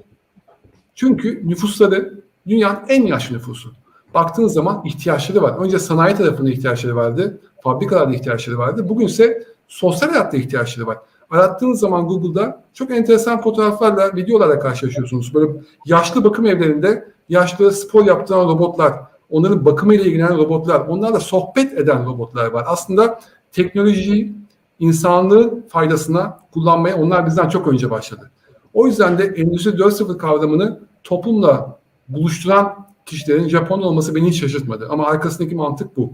çünkü nüfusları dünyanın en yaşlı nüfusu. Baktığınız zaman ihtiyaçları var. Önce sanayi tarafında ihtiyaçları vardı. Fabrikalarda ihtiyaçları vardı. Bugün ise sosyal hayatta ihtiyaçları var. Arattığınız zaman Google'da çok enteresan fotoğraflarla, videolarla karşılaşıyorsunuz. Böyle yaşlı bakım evlerinde yaşlı spor yaptıran robotlar, onların bakımıyla ilgilenen robotlar, onlarla sohbet eden robotlar var. Aslında teknolojiyi insanlığın faydasına kullanmaya onlar bizden çok önce başladı. O yüzden de Endüstri 4.0 kavramını toplumla buluşturan kişilerin Japon olması beni hiç şaşırtmadı. Ama arkasındaki mantık bu.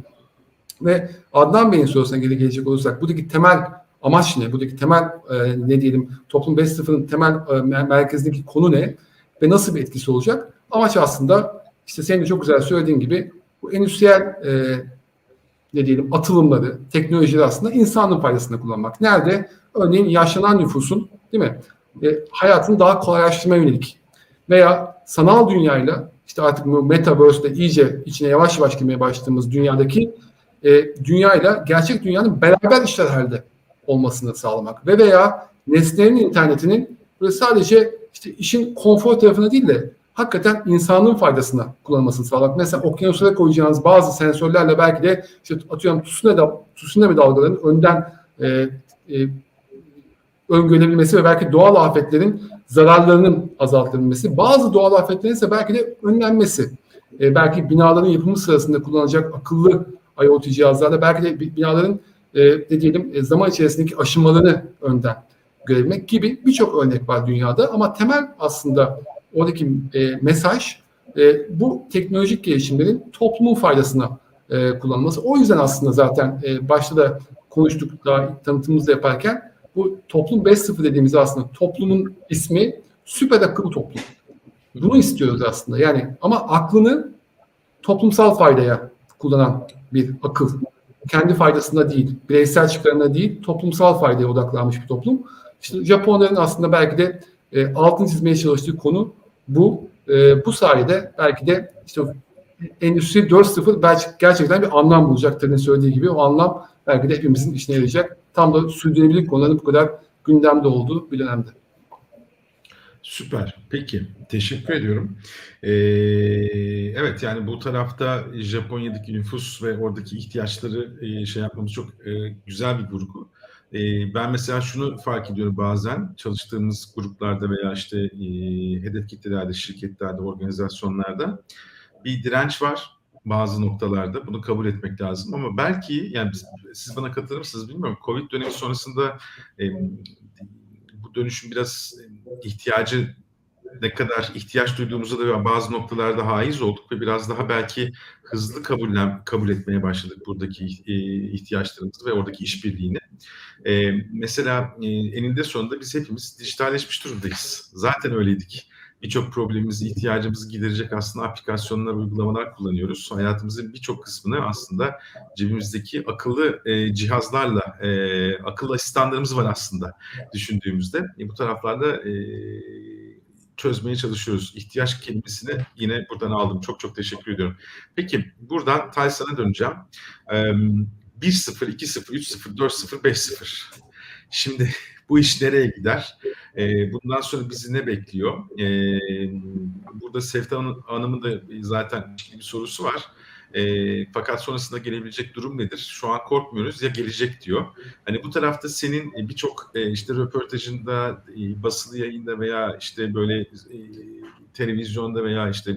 Ve Adnan Bey'in sorusuna gelecek olursak buradaki temel amaç ne? Buradaki temel e, ne diyelim toplum 5.0'ın temel e, merkezindeki konu ne? Ve nasıl bir etkisi olacak? Amaç aslında işte senin de çok güzel söylediğin gibi bu endüstriyel e, ne diyelim atılımları, teknolojileri aslında insanın faydasında kullanmak. Nerede? Örneğin yaşlanan nüfusun değil mi? E, hayatını daha kolaylaştırmaya yönelik veya sanal dünyayla işte artık bu metaverse'de iyice içine yavaş yavaş girmeye başladığımız dünyadaki e, dünyayla gerçek dünyanın beraber işler halde olmasını sağlamak ve veya nesnelerin internetinin böyle sadece işte işin konfor tarafına değil de hakikaten insanlığın faydasına kullanılmasını sağlamak. Mesela okyanuslara koyacağınız bazı sensörlerle belki de işte atıyorum tsunami, tsunami dalgalarının önden e, e, öngörülebilmesi ve belki doğal afetlerin zararlarının azaltılabilmesi, bazı doğal afetlerin ise belki de önlenmesi. E, belki binaların yapımı sırasında kullanılacak akıllı IoT cihazlarla belki de binaların e, ne diyelim e, zaman içerisindeki aşınmalarını önden görebilmek gibi birçok örnek var dünyada ama temel aslında oradaki e, mesaj e, bu teknolojik gelişimlerin toplumun faydasına e, kullanılması. O yüzden aslında zaten e, başta da konuştuk daha tanıtımımızı yaparken bu toplum 5.0 dediğimiz aslında toplumun ismi süper akıllı toplum. Bunu istiyoruz aslında. Yani ama aklını toplumsal faydaya kullanan bir akıl. Kendi faydasında değil, bireysel çıkarına değil, toplumsal faydaya odaklanmış bir toplum. İşte Japonların aslında belki de e, altın çizmeye çalıştığı konu bu. E, bu sayede belki de işte Endüstri 4.0 belki gerçekten bir anlam bulacak Tır'ın söylediği gibi. O anlam belki de hepimizin işine yarayacak. Tam da sürdürülebilirlik konularının bu kadar gündemde olduğu bir dönemde. Süper. Peki. Teşekkür ediyorum. Ee, evet yani bu tarafta Japonya'daki nüfus ve oradaki ihtiyaçları e, şey yapmamız çok e, güzel bir vurgu. E, ben mesela şunu fark ediyorum bazen çalıştığımız gruplarda veya işte e, hedef kitlelerde, şirketlerde, organizasyonlarda bir direnç var bazı noktalarda. Bunu kabul etmek lazım ama belki yani biz, siz bana katılır mısınız bilmiyorum. Covid dönemi sonrasında e, bu dönüşüm biraz ihtiyacı ne kadar ihtiyaç duyduğumuza da bazı noktalarda haiz olduk ve biraz daha belki hızlı kabullen, kabul etmeye başladık buradaki e, ihtiyaçlarımızı ve oradaki işbirliğini. E, mesela e, eninde sonunda biz hepimiz dijitalleşmiş durumdayız. Zaten öyleydik birçok problemimizi, ihtiyacımızı giderecek aslında aplikasyonlar, uygulamalar kullanıyoruz. Hayatımızın birçok kısmını aslında cebimizdeki akıllı e, cihazlarla, e, akıllı asistanlarımız var aslında düşündüğümüzde. E, bu taraflarda e, çözmeye çalışıyoruz. İhtiyaç kelimesini yine buradan aldım. Çok çok teşekkür ediyorum. Peki buradan Taysan'a döneceğim. E, 1-0, 2-0, 3-0, 4-0, 5-0. Şimdi bu iş nereye gider? E, bundan sonra bizi ne bekliyor? E, burada Sevda Hanım'ın da zaten bir sorusu var. E, fakat sonrasında gelebilecek durum nedir? Şu an korkmuyoruz ya gelecek diyor. Hani bu tarafta senin birçok e, işte röportajında, e, basılı yayında veya işte böyle e, televizyonda veya işte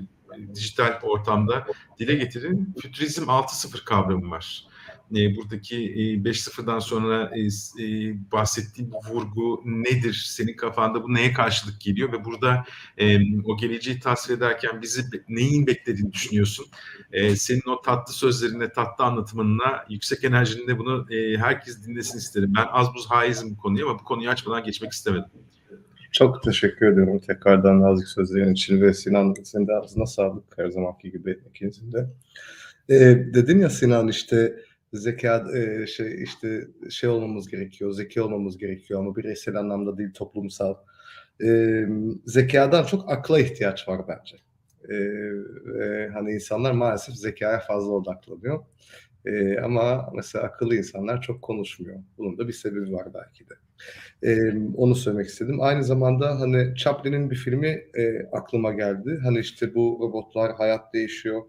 dijital ortamda dile getirin fütürizm 6.0 kavramı var e, buradaki e, 5-0'dan sonra e, e, bahsettiğim vurgu nedir? Senin kafanda bu neye karşılık geliyor ve burada e, o geleceği tasvir ederken bizi neyin beklediğini düşünüyorsun? E, senin o tatlı sözlerine, tatlı anlatımınla, yüksek enerjinde bunu e, herkes dinlesin isterim. Ben az buz haizim bu konuya ama bu konuyu açmadan geçmek istemedim. Çok teşekkür ediyorum tekrardan nazik sözlerin için ve Sinan senin de ağzına sağlık her zamanki gibi ikinizin de. Ee, dedin ya Sinan işte zeka e, şey işte şey olmamız gerekiyor, zeki olmamız gerekiyor ama bireysel anlamda değil toplumsal. E, zekadan çok akla ihtiyaç var bence. E, e, hani insanlar maalesef zekaya fazla odaklanıyor. E, ama mesela akıllı insanlar çok konuşmuyor. Bunun da bir sebebi var belki de. E, onu söylemek istedim. Aynı zamanda hani Chaplin'in bir filmi e, aklıma geldi. Hani işte bu robotlar hayat değişiyor.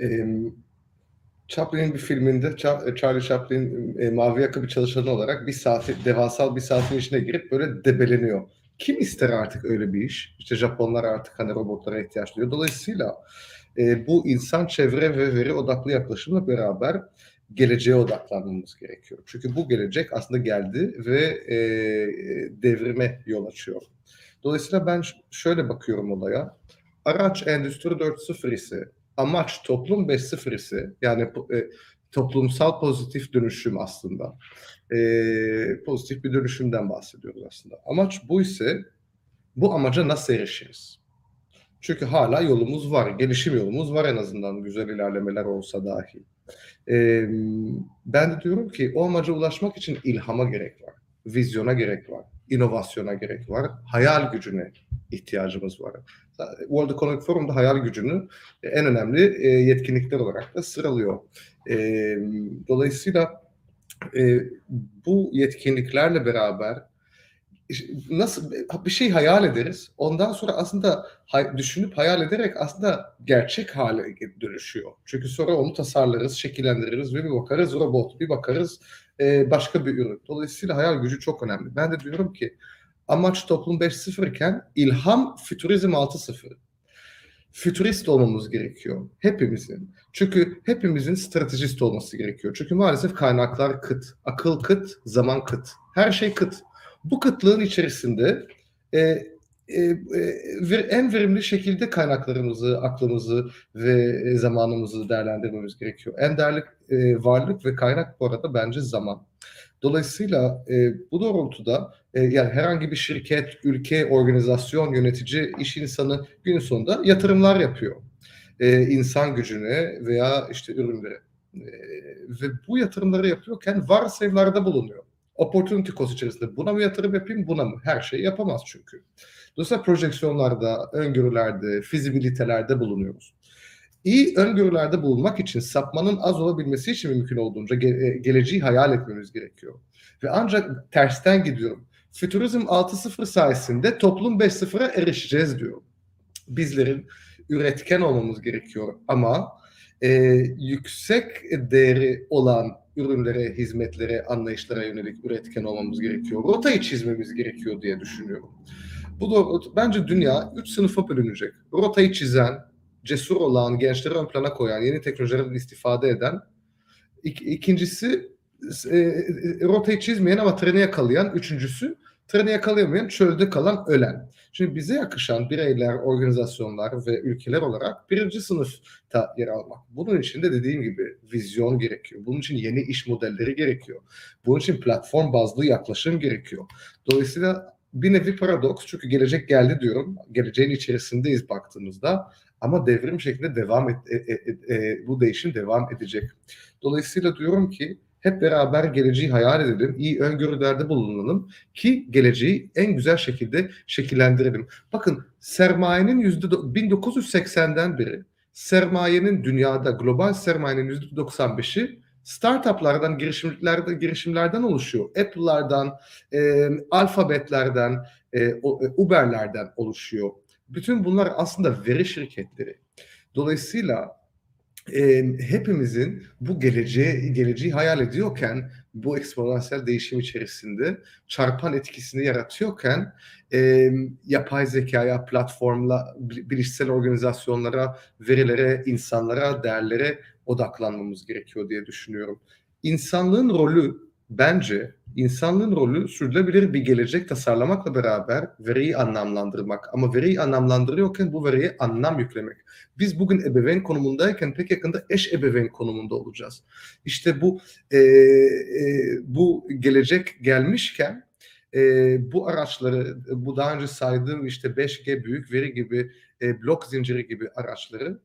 E, Chaplin'in bir filminde e, Charlie Chaplin e, mavi yaka bir çalışanı olarak bir saati, devasal bir saatin içine girip böyle debeleniyor. Kim ister artık öyle bir iş? İşte Japonlar artık hani robotlara ihtiyaç duyuyor. Dolayısıyla e, bu insan çevre ve veri odaklı yaklaşımla beraber geleceğe odaklanmamız gerekiyor. Çünkü bu gelecek aslında geldi ve e, devrime yol açıyor. Dolayısıyla ben şöyle bakıyorum olaya. Araç Endüstri 4.0 ise amaç toplum 5.0 ise yani e, toplumsal pozitif dönüşüm aslında. E, pozitif bir dönüşümden bahsediyoruz aslında. Amaç bu ise bu amaca nasıl erişiriz? Çünkü hala yolumuz var, gelişim yolumuz var en azından güzel ilerlemeler olsa dahi. E, ben de diyorum ki o amaca ulaşmak için ilhama gerek var, vizyona gerek var, inovasyona gerek var, hayal gücüne ihtiyacımız var. World Economic Forum'da hayal gücünü en önemli e, yetkinlikler olarak da sıralıyor. E, dolayısıyla e, bu yetkinliklerle beraber nasıl bir şey hayal ederiz. Ondan sonra aslında düşünüp hayal ederek aslında gerçek hale dönüşüyor. Çünkü sonra onu tasarlarız, şekillendiririz ve bir bakarız robot, bir bakarız e, başka bir ürün. Dolayısıyla hayal gücü çok önemli. Ben de diyorum ki amaç toplum 5.0 iken ilham fütürizm 6.0. Fütürist olmamız gerekiyor. Hepimizin. Çünkü hepimizin stratejist olması gerekiyor. Çünkü maalesef kaynaklar kıt, akıl kıt, zaman kıt. Her şey kıt. Bu kıtlığın içerisinde e, e, e, en verimli şekilde kaynaklarımızı, aklımızı ve e, zamanımızı değerlendirmemiz gerekiyor. En değerli varlık ve kaynak bu arada bence zaman. Dolayısıyla e, bu doğrultuda e, yani herhangi bir şirket, ülke, organizasyon, yönetici, iş insanı gün sonunda yatırımlar yapıyor. E, insan gücüne veya işte ürünlere. E, ve bu yatırımları yapıyorken varsayımlarda bulunuyor. Opportunity cost içerisinde buna mı yatırım yapayım, buna mı? Her şeyi yapamaz çünkü. Dolayısıyla projeksiyonlarda, öngörülerde, fizibilitelerde bulunuyoruz. İyi öngörülerde bulunmak için sapmanın az olabilmesi için mümkün olduğunca ge- e, geleceği hayal etmemiz gerekiyor. Ve ancak tersten gidiyorum. Fütürizm 6.0 sayesinde toplum 5.0'a erişeceğiz diyorum. Bizlerin üretken olmamız gerekiyor ama e, yüksek değeri olan ürünlere, hizmetlere, anlayışlara yönelik üretken olmamız gerekiyor. Rotayı çizmemiz gerekiyor diye düşünüyorum. Bu da bence dünya üç sınıfa bölünecek. Rotayı çizen, cesur olan, gençleri ön plana koyan, yeni teknolojilerden istifade eden. İk, ikincisi e, e, rotayı çizmeyen ama treni yakalayan. Üçüncüsü treni yakalayamayan, çölde kalan, ölen. Şimdi bize yakışan bireyler, organizasyonlar ve ülkeler olarak birinci sınıfta yer almak. Bunun için de dediğim gibi vizyon gerekiyor. Bunun için yeni iş modelleri gerekiyor. Bunun için platform bazlı yaklaşım gerekiyor. Dolayısıyla bir nevi paradoks çünkü gelecek geldi diyorum. Geleceğin içerisindeyiz baktığımızda ama devrim şeklinde devam et, e, e, e, e, bu değişim devam edecek. Dolayısıyla diyorum ki hep beraber geleceği hayal edelim, iyi öngörülerde bulunalım ki geleceği en güzel şekilde şekillendirelim. Bakın sermayenin yüzde do- 1980'den beri sermayenin dünyada global sermayenin yüzde 95'i startuplardan, girişimlerden, girişimlerden oluşuyor. Apple'lardan, e, alfabetlerden, e, Uber'lerden oluşuyor. Bütün bunlar aslında veri şirketleri. Dolayısıyla e, hepimizin bu geleceği, geleceği hayal ediyorken bu eksponansiyel değişim içerisinde çarpan etkisini yaratıyorken e, yapay zekaya, platformla, bil- bilişsel organizasyonlara, verilere, insanlara, değerlere odaklanmamız gerekiyor diye düşünüyorum. İnsanlığın rolü bence insanlığın rolü sürdürülebilir bir gelecek tasarlamakla beraber veriyi anlamlandırmak. Ama veriyi anlamlandırıyorken bu veriye anlam yüklemek. Biz bugün ebeveyn konumundayken pek yakında eş ebeveyn konumunda olacağız. İşte bu e, e, bu gelecek gelmişken e, bu araçları, bu daha önce saydığım işte 5G büyük veri gibi, e, blok zinciri gibi araçları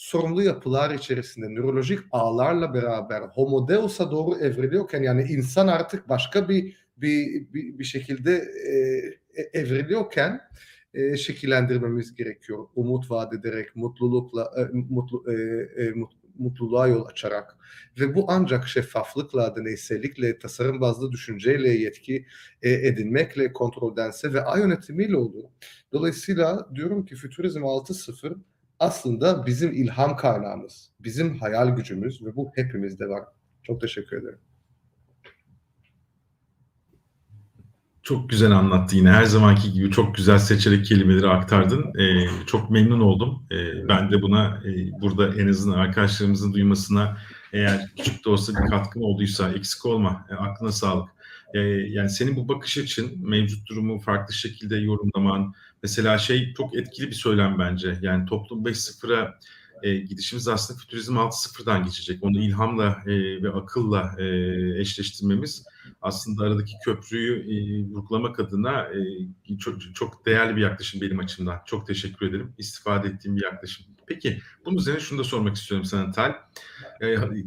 sorumlu yapılar içerisinde nörolojik ağlarla beraber homo deus'a doğru evriliyorken yani insan artık başka bir bir, bir, bir şekilde e, e, evriliyorken e, şekillendirmemiz gerekiyor. Umut vaat ederek, mutlulukla, e, mutlu, e, e, mut, mutluluğa yol açarak ve bu ancak şeffaflıkla, deneysellikle, tasarım bazlı düşünceyle, yetki e, edinmekle, kontroldense ve ağ yönetimiyle olur. Dolayısıyla diyorum ki Fütürizm 6.0 aslında bizim ilham kaynağımız, bizim hayal gücümüz ve bu hepimizde var. Çok teşekkür ederim. Çok güzel anlattı yine. Her zamanki gibi çok güzel seçerek kelimeleri aktardın. Ee, çok memnun oldum. Ee, ben de buna e, burada en azından arkadaşlarımızın duymasına eğer küçük de olsa bir katkım olduysa eksik olma. E, aklına sağlık. E, yani senin bu bakış açın, mevcut durumu farklı şekilde yorumlaman, mesela şey çok etkili bir söylem bence. Yani toplum 5.0'a e, gidişimiz aslında fütürizm 6.0'dan geçecek. Onu ilhamla e, ve akılla e, eşleştirmemiz aslında aradaki köprüyü e, vurgulamak adına e, çok, çok değerli bir yaklaşım benim açımdan. Çok teşekkür ederim. İstifade ettiğim bir yaklaşım. Peki bunun üzerine şunu da sormak istiyorum sana Tal.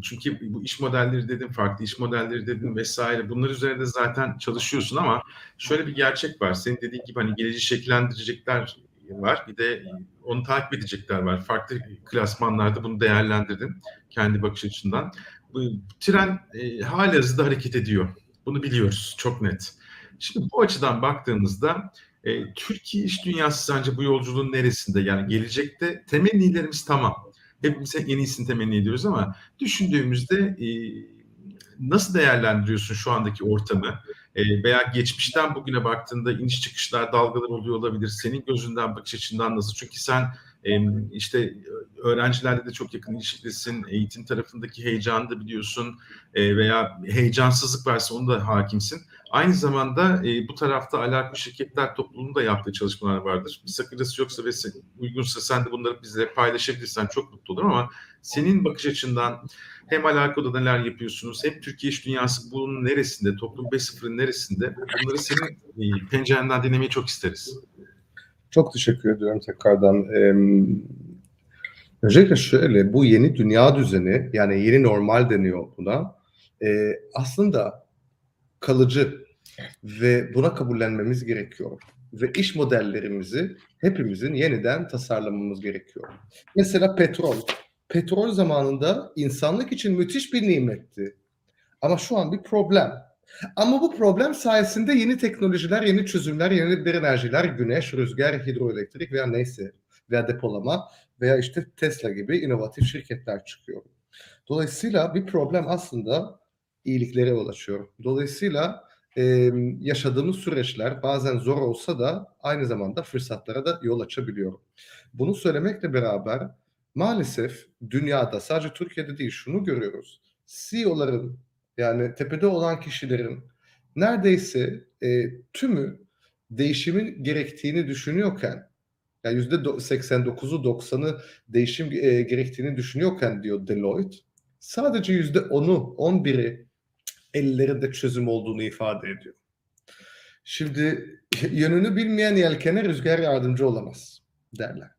Çünkü bu iş modelleri dedim, farklı iş modelleri dedim vesaire. Bunlar üzerinde zaten çalışıyorsun ama şöyle bir gerçek var. Senin dediğin gibi hani geleceği şekillendirecekler var. Bir de onu takip edecekler var. Farklı klasmanlarda bunu değerlendirdin kendi bakış açından. bu tren e, halihazırda hareket ediyor. Bunu biliyoruz çok net. Şimdi bu açıdan baktığımızda e, Türkiye iş dünyası sence bu yolculuğun neresinde? Yani gelecekte temennilerimiz tamam. Hepimiz en iyisini temenni ediyoruz ama düşündüğümüzde e, nasıl değerlendiriyorsun şu andaki ortamı? E, veya geçmişten bugüne baktığında iniş çıkışlar, dalgalar oluyor olabilir. Senin gözünden, bakış açından nasıl? Çünkü sen işte öğrencilerle de çok yakın ilişkilisin. Eğitim tarafındaki heyecanı da biliyorsun. E, veya heyecansızlık varsa onu da hakimsin. Aynı zamanda e, bu tarafta alakalı şirketler topluluğunda yaptığı çalışmalar vardır. Bir sakıncası yoksa ve uygunsa sen de bunları bizle paylaşabilirsen çok mutlu olurum ama senin bakış açından hem alakalı neler yapıyorsunuz hem Türkiye iş dünyası bunun neresinde, toplum 5.0'ın neresinde bunları senin e, pencerenden dinlemeyi çok isteriz. Çok teşekkür ediyorum tekrardan. Ee, öncelikle şöyle, bu yeni dünya düzeni, yani yeni normal deniyor buna, ee, aslında kalıcı ve buna kabullenmemiz gerekiyor. Ve iş modellerimizi hepimizin yeniden tasarlamamız gerekiyor. Mesela petrol. Petrol zamanında insanlık için müthiş bir nimetti. Ama şu an bir problem. Ama bu problem sayesinde yeni teknolojiler, yeni çözümler, yeni bir enerjiler, güneş, rüzgar, hidroelektrik veya neyse veya depolama veya işte Tesla gibi inovatif şirketler çıkıyor. Dolayısıyla bir problem aslında iyiliklere yol açıyor. Dolayısıyla e, yaşadığımız süreçler bazen zor olsa da aynı zamanda fırsatlara da yol açabiliyor. Bunu söylemekle beraber maalesef dünyada sadece Türkiye'de değil şunu görüyoruz. CEO'ların yani tepede olan kişilerin neredeyse e, tümü değişimin gerektiğini düşünüyorken yani yüzde 89'u 90'ı değişim e, gerektiğini düşünüyorken diyor Deloitte sadece yüzde 10'u 11'i ellerinde çözüm olduğunu ifade ediyor. Şimdi [LAUGHS] yönünü bilmeyen yelkene rüzgar yardımcı olamaz derler.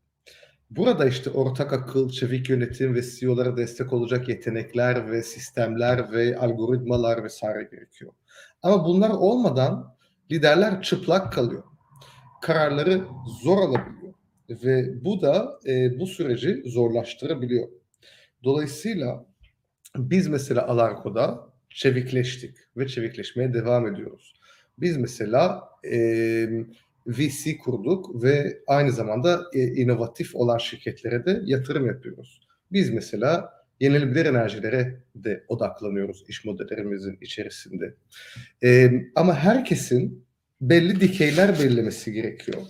Burada işte ortak akıl, çevik yönetim ve CEO'lara destek olacak yetenekler ve sistemler ve algoritmalar vesaire gerekiyor. Ama bunlar olmadan liderler çıplak kalıyor. Kararları zor alabiliyor. Ve bu da e, bu süreci zorlaştırabiliyor. Dolayısıyla biz mesela Alarko'da çevikleştik ve çevikleşmeye devam ediyoruz. Biz mesela e, VC kurduk ve aynı zamanda e, inovatif olan şirketlere de yatırım yapıyoruz. Biz mesela yenilebilir enerjilere de odaklanıyoruz iş modellerimizin içerisinde. E, ama herkesin belli dikeyler belirlemesi gerekiyor.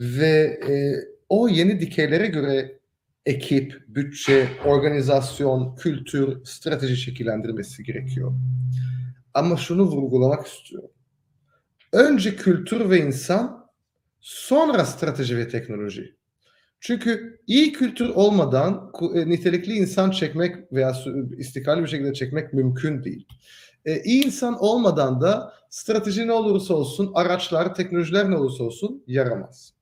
Ve e, o yeni dikeylere göre ekip, bütçe, organizasyon, kültür, strateji şekillendirmesi gerekiyor. Ama şunu vurgulamak istiyorum. Önce kültür ve insan, sonra strateji ve teknoloji. Çünkü iyi kültür olmadan e, nitelikli insan çekmek veya istikrarlı bir şekilde çekmek mümkün değil. E, iyi insan olmadan da strateji ne olursa olsun, araçlar, teknolojiler ne olursa olsun yaramaz.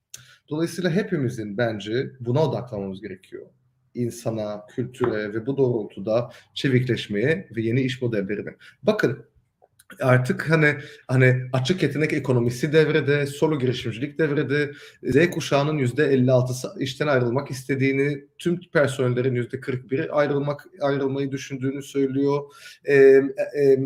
Dolayısıyla hepimizin bence buna odaklanmamız gerekiyor. İnsana, kültüre ve bu doğrultuda çevikleşmeye ve yeni iş modellerine. Bakın artık hani hani açık yetenek ekonomisi devrede, solo girişimcilik devrede, Z kuşağının yüzde 56'sı işten ayrılmak istediğini, tüm personellerin yüzde 41'i ayrılmak ayrılmayı düşündüğünü söylüyor. E, e, e,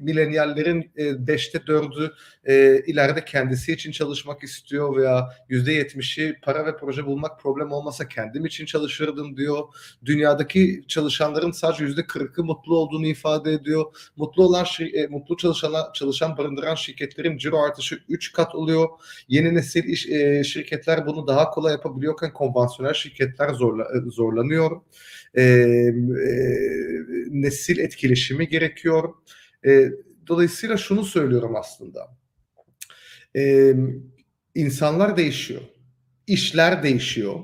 milenyallerin e, beşte 4'ü e, ileride kendisi için çalışmak istiyor veya yüzde 70'i para ve proje bulmak problem olmasa kendim için çalışırdım diyor. Dünyadaki çalışanların sadece yüzde 40'ı mutlu olduğunu ifade ediyor. Mutlu olan şir- e, mutlu çalışan çalışan barındıran şirketlerin ciro artışı 3 kat oluyor. Yeni nesil iş, e, şirketler bunu daha kolay yapabiliyorken konvansiyonel şirketler zorla, e, zorlanıyor. E, e, nesil etkileşimi gerekiyor. E, dolayısıyla şunu söylüyorum aslında. E, insanlar değişiyor. işler değişiyor.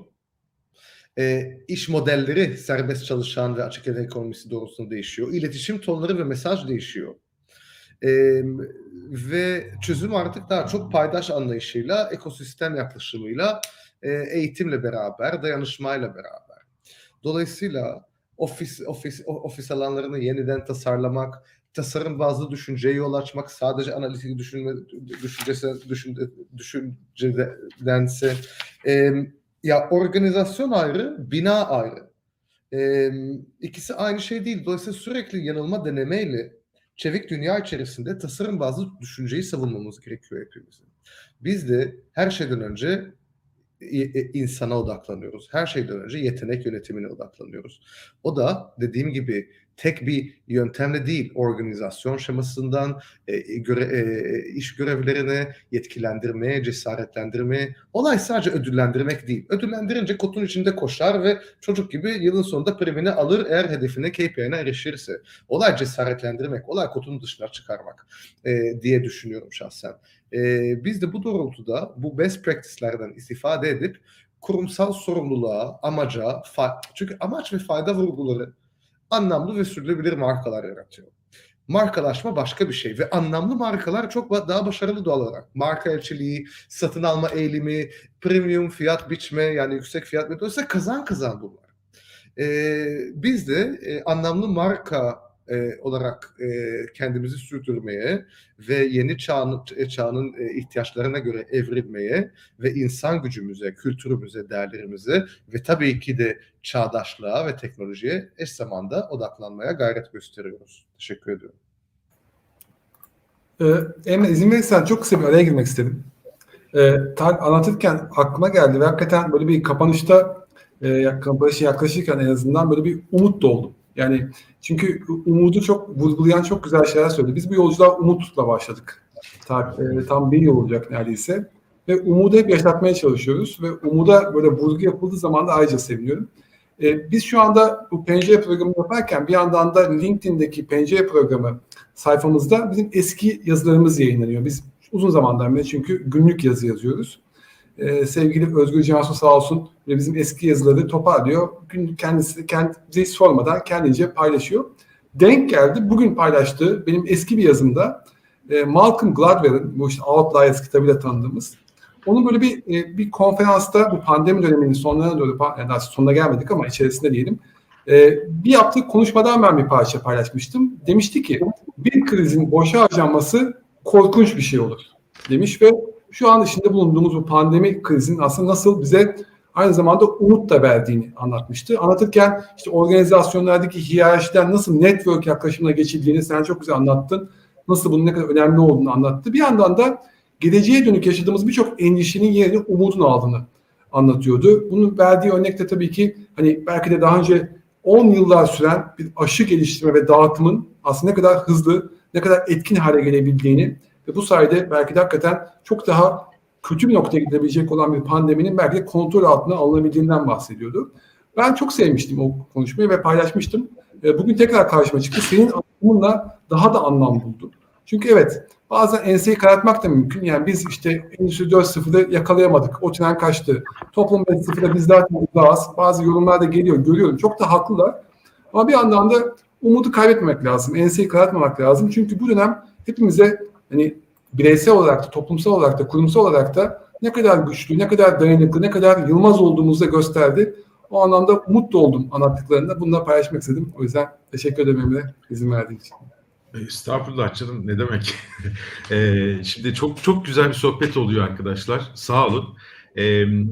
E, iş modelleri serbest çalışan ve açık ekonomisi doğrultusunda değişiyor. İletişim tonları ve mesaj değişiyor. E, ve çözüm artık daha çok paydaş anlayışıyla, ekosistem yaklaşımıyla, e, eğitimle beraber, dayanışmayla beraber. Dolayısıyla ofis ofis ofis alanlarını yeniden tasarlamak, tasarım bazlı düşünceye yol açmak, sadece analitik düşünme düşüncesi düşün, düşüncedense e, ya organizasyon ayrı, bina ayrı. E, ikisi aynı şey değil. Dolayısıyla sürekli yanılma denemeyle çevik dünya içerisinde tasarım bazlı düşünceyi savunmamız gerekiyor hepimizin. Biz de her şeyden önce insana odaklanıyoruz. Her şeyden önce yetenek yönetimine odaklanıyoruz. O da dediğim gibi tek bir yöntemle değil, organizasyon şemasından e, göre, e, iş görevlerine, yetkilendirmeye, cesaretlendirmeye, olay sadece ödüllendirmek değil. Ödüllendirince kotun içinde koşar ve çocuk gibi yılın sonunda primini alır eğer hedefine, KPI'ne erişirse. Olay cesaretlendirmek, olay kotun dışına çıkarmak e, diye düşünüyorum şahsen. E, biz de bu doğrultuda bu best practice'lerden istifade edip kurumsal sorumluluğa, amaca, çünkü amaç ve fayda vurguları anlamlı ve sürdürülebilir markalar yaratıyor. Markalaşma başka bir şey ve anlamlı markalar çok daha başarılı doğal olarak. Marka elçiliği, satın alma eğilimi, premium fiyat biçme yani yüksek fiyat metoduysa kazan kazan bunlar. Ee, biz de e, anlamlı marka e, olarak e, kendimizi sürdürmeye ve yeni çağın, e, çağının e, ihtiyaçlarına göre evrilmeye ve insan gücümüze, kültürümüze, değerlerimize ve tabii ki de çağdaşlığa ve teknolojiye eş zamanda odaklanmaya gayret gösteriyoruz. Teşekkür ediyorum. Ee, Emre izin verirsen çok kısa bir araya girmek istedim. Ee, anlatırken aklıma geldi ve hakikaten böyle bir kapanışta e, kapanışı yaklaşırken en azından böyle bir umut doğdu. Yani çünkü umudu çok vurgulayan çok güzel şeyler söyledi. Biz bu yolculuğa umutla başladık. E, tam bir yıl olacak neredeyse. Ve umudu hep yaşatmaya çalışıyoruz. Ve umuda böyle vurgu yapıldığı zaman da ayrıca seviniyorum. E, biz şu anda bu pencere programı yaparken bir yandan da LinkedIn'deki pencere programı sayfamızda bizim eski yazılarımız yayınlanıyor. Biz uzun zamandan beri çünkü günlük yazı yazıyoruz e, sevgili Özgür Cansu sağ olsun ve bizim eski yazıları toparlıyor. Gün kendisi kendisi sormadan kendince paylaşıyor. Denk geldi bugün paylaştığı benim eski bir yazımda e, Malcolm Gladwell'in bu işte Outliers kitabıyla tanıdığımız onun böyle bir e, bir konferansta bu pandemi döneminin sonlarına doğru yani sonuna gelmedik ama içerisinde diyelim e, bir yaptığı konuşmadan ben bir parça paylaşmıştım. Demişti ki bir krizin boşa harcanması korkunç bir şey olur demiş ve şu an içinde bulunduğumuz bu pandemi krizinin aslında nasıl bize aynı zamanda umut da verdiğini anlatmıştı. Anlatırken işte organizasyonlardaki hiyerarşiden nasıl network yaklaşımına geçildiğini sen çok güzel anlattın. Nasıl bunun ne kadar önemli olduğunu anlattı. Bir yandan da geleceğe dönük yaşadığımız birçok endişenin yerini umudun aldığını anlatıyordu. Bunun verdiği örnek de tabii ki hani belki de daha önce 10 yıllar süren bir aşı geliştirme ve dağıtımın aslında ne kadar hızlı, ne kadar etkin hale gelebildiğini ve bu sayede belki de hakikaten çok daha kötü bir noktaya gidebilecek olan bir pandeminin belki kontrol altına alınabildiğinden bahsediyordu. Ben çok sevmiştim o konuşmayı ve paylaşmıştım. E, bugün tekrar karşıma çıktı. Senin anlamınla daha da anlam buldu. Çünkü evet bazen enseyi karartmak da mümkün. Yani biz işte Endüstri 4.0'da yakalayamadık. O tren kaçtı. Toplum 5.0'da biz zaten uzağız. Bazı yorumlar da geliyor. Görüyorum. Çok da haklılar. Ama bir yandan da umudu kaybetmemek lazım. Enseyi karartmamak lazım. Çünkü bu dönem hepimize hani bireysel olarak da, toplumsal olarak da, kurumsal olarak da ne kadar güçlü, ne kadar dayanıklı, ne kadar yılmaz olduğumuzu da gösterdi. O anlamda mutlu oldum anlattıklarında. Bunu paylaşmak istedim. O yüzden teşekkür ederim izin verdiğin için. E, estağfurullah canım ne demek. ee, [LAUGHS] şimdi çok çok güzel bir sohbet oluyor arkadaşlar. Sağ olun. Ee,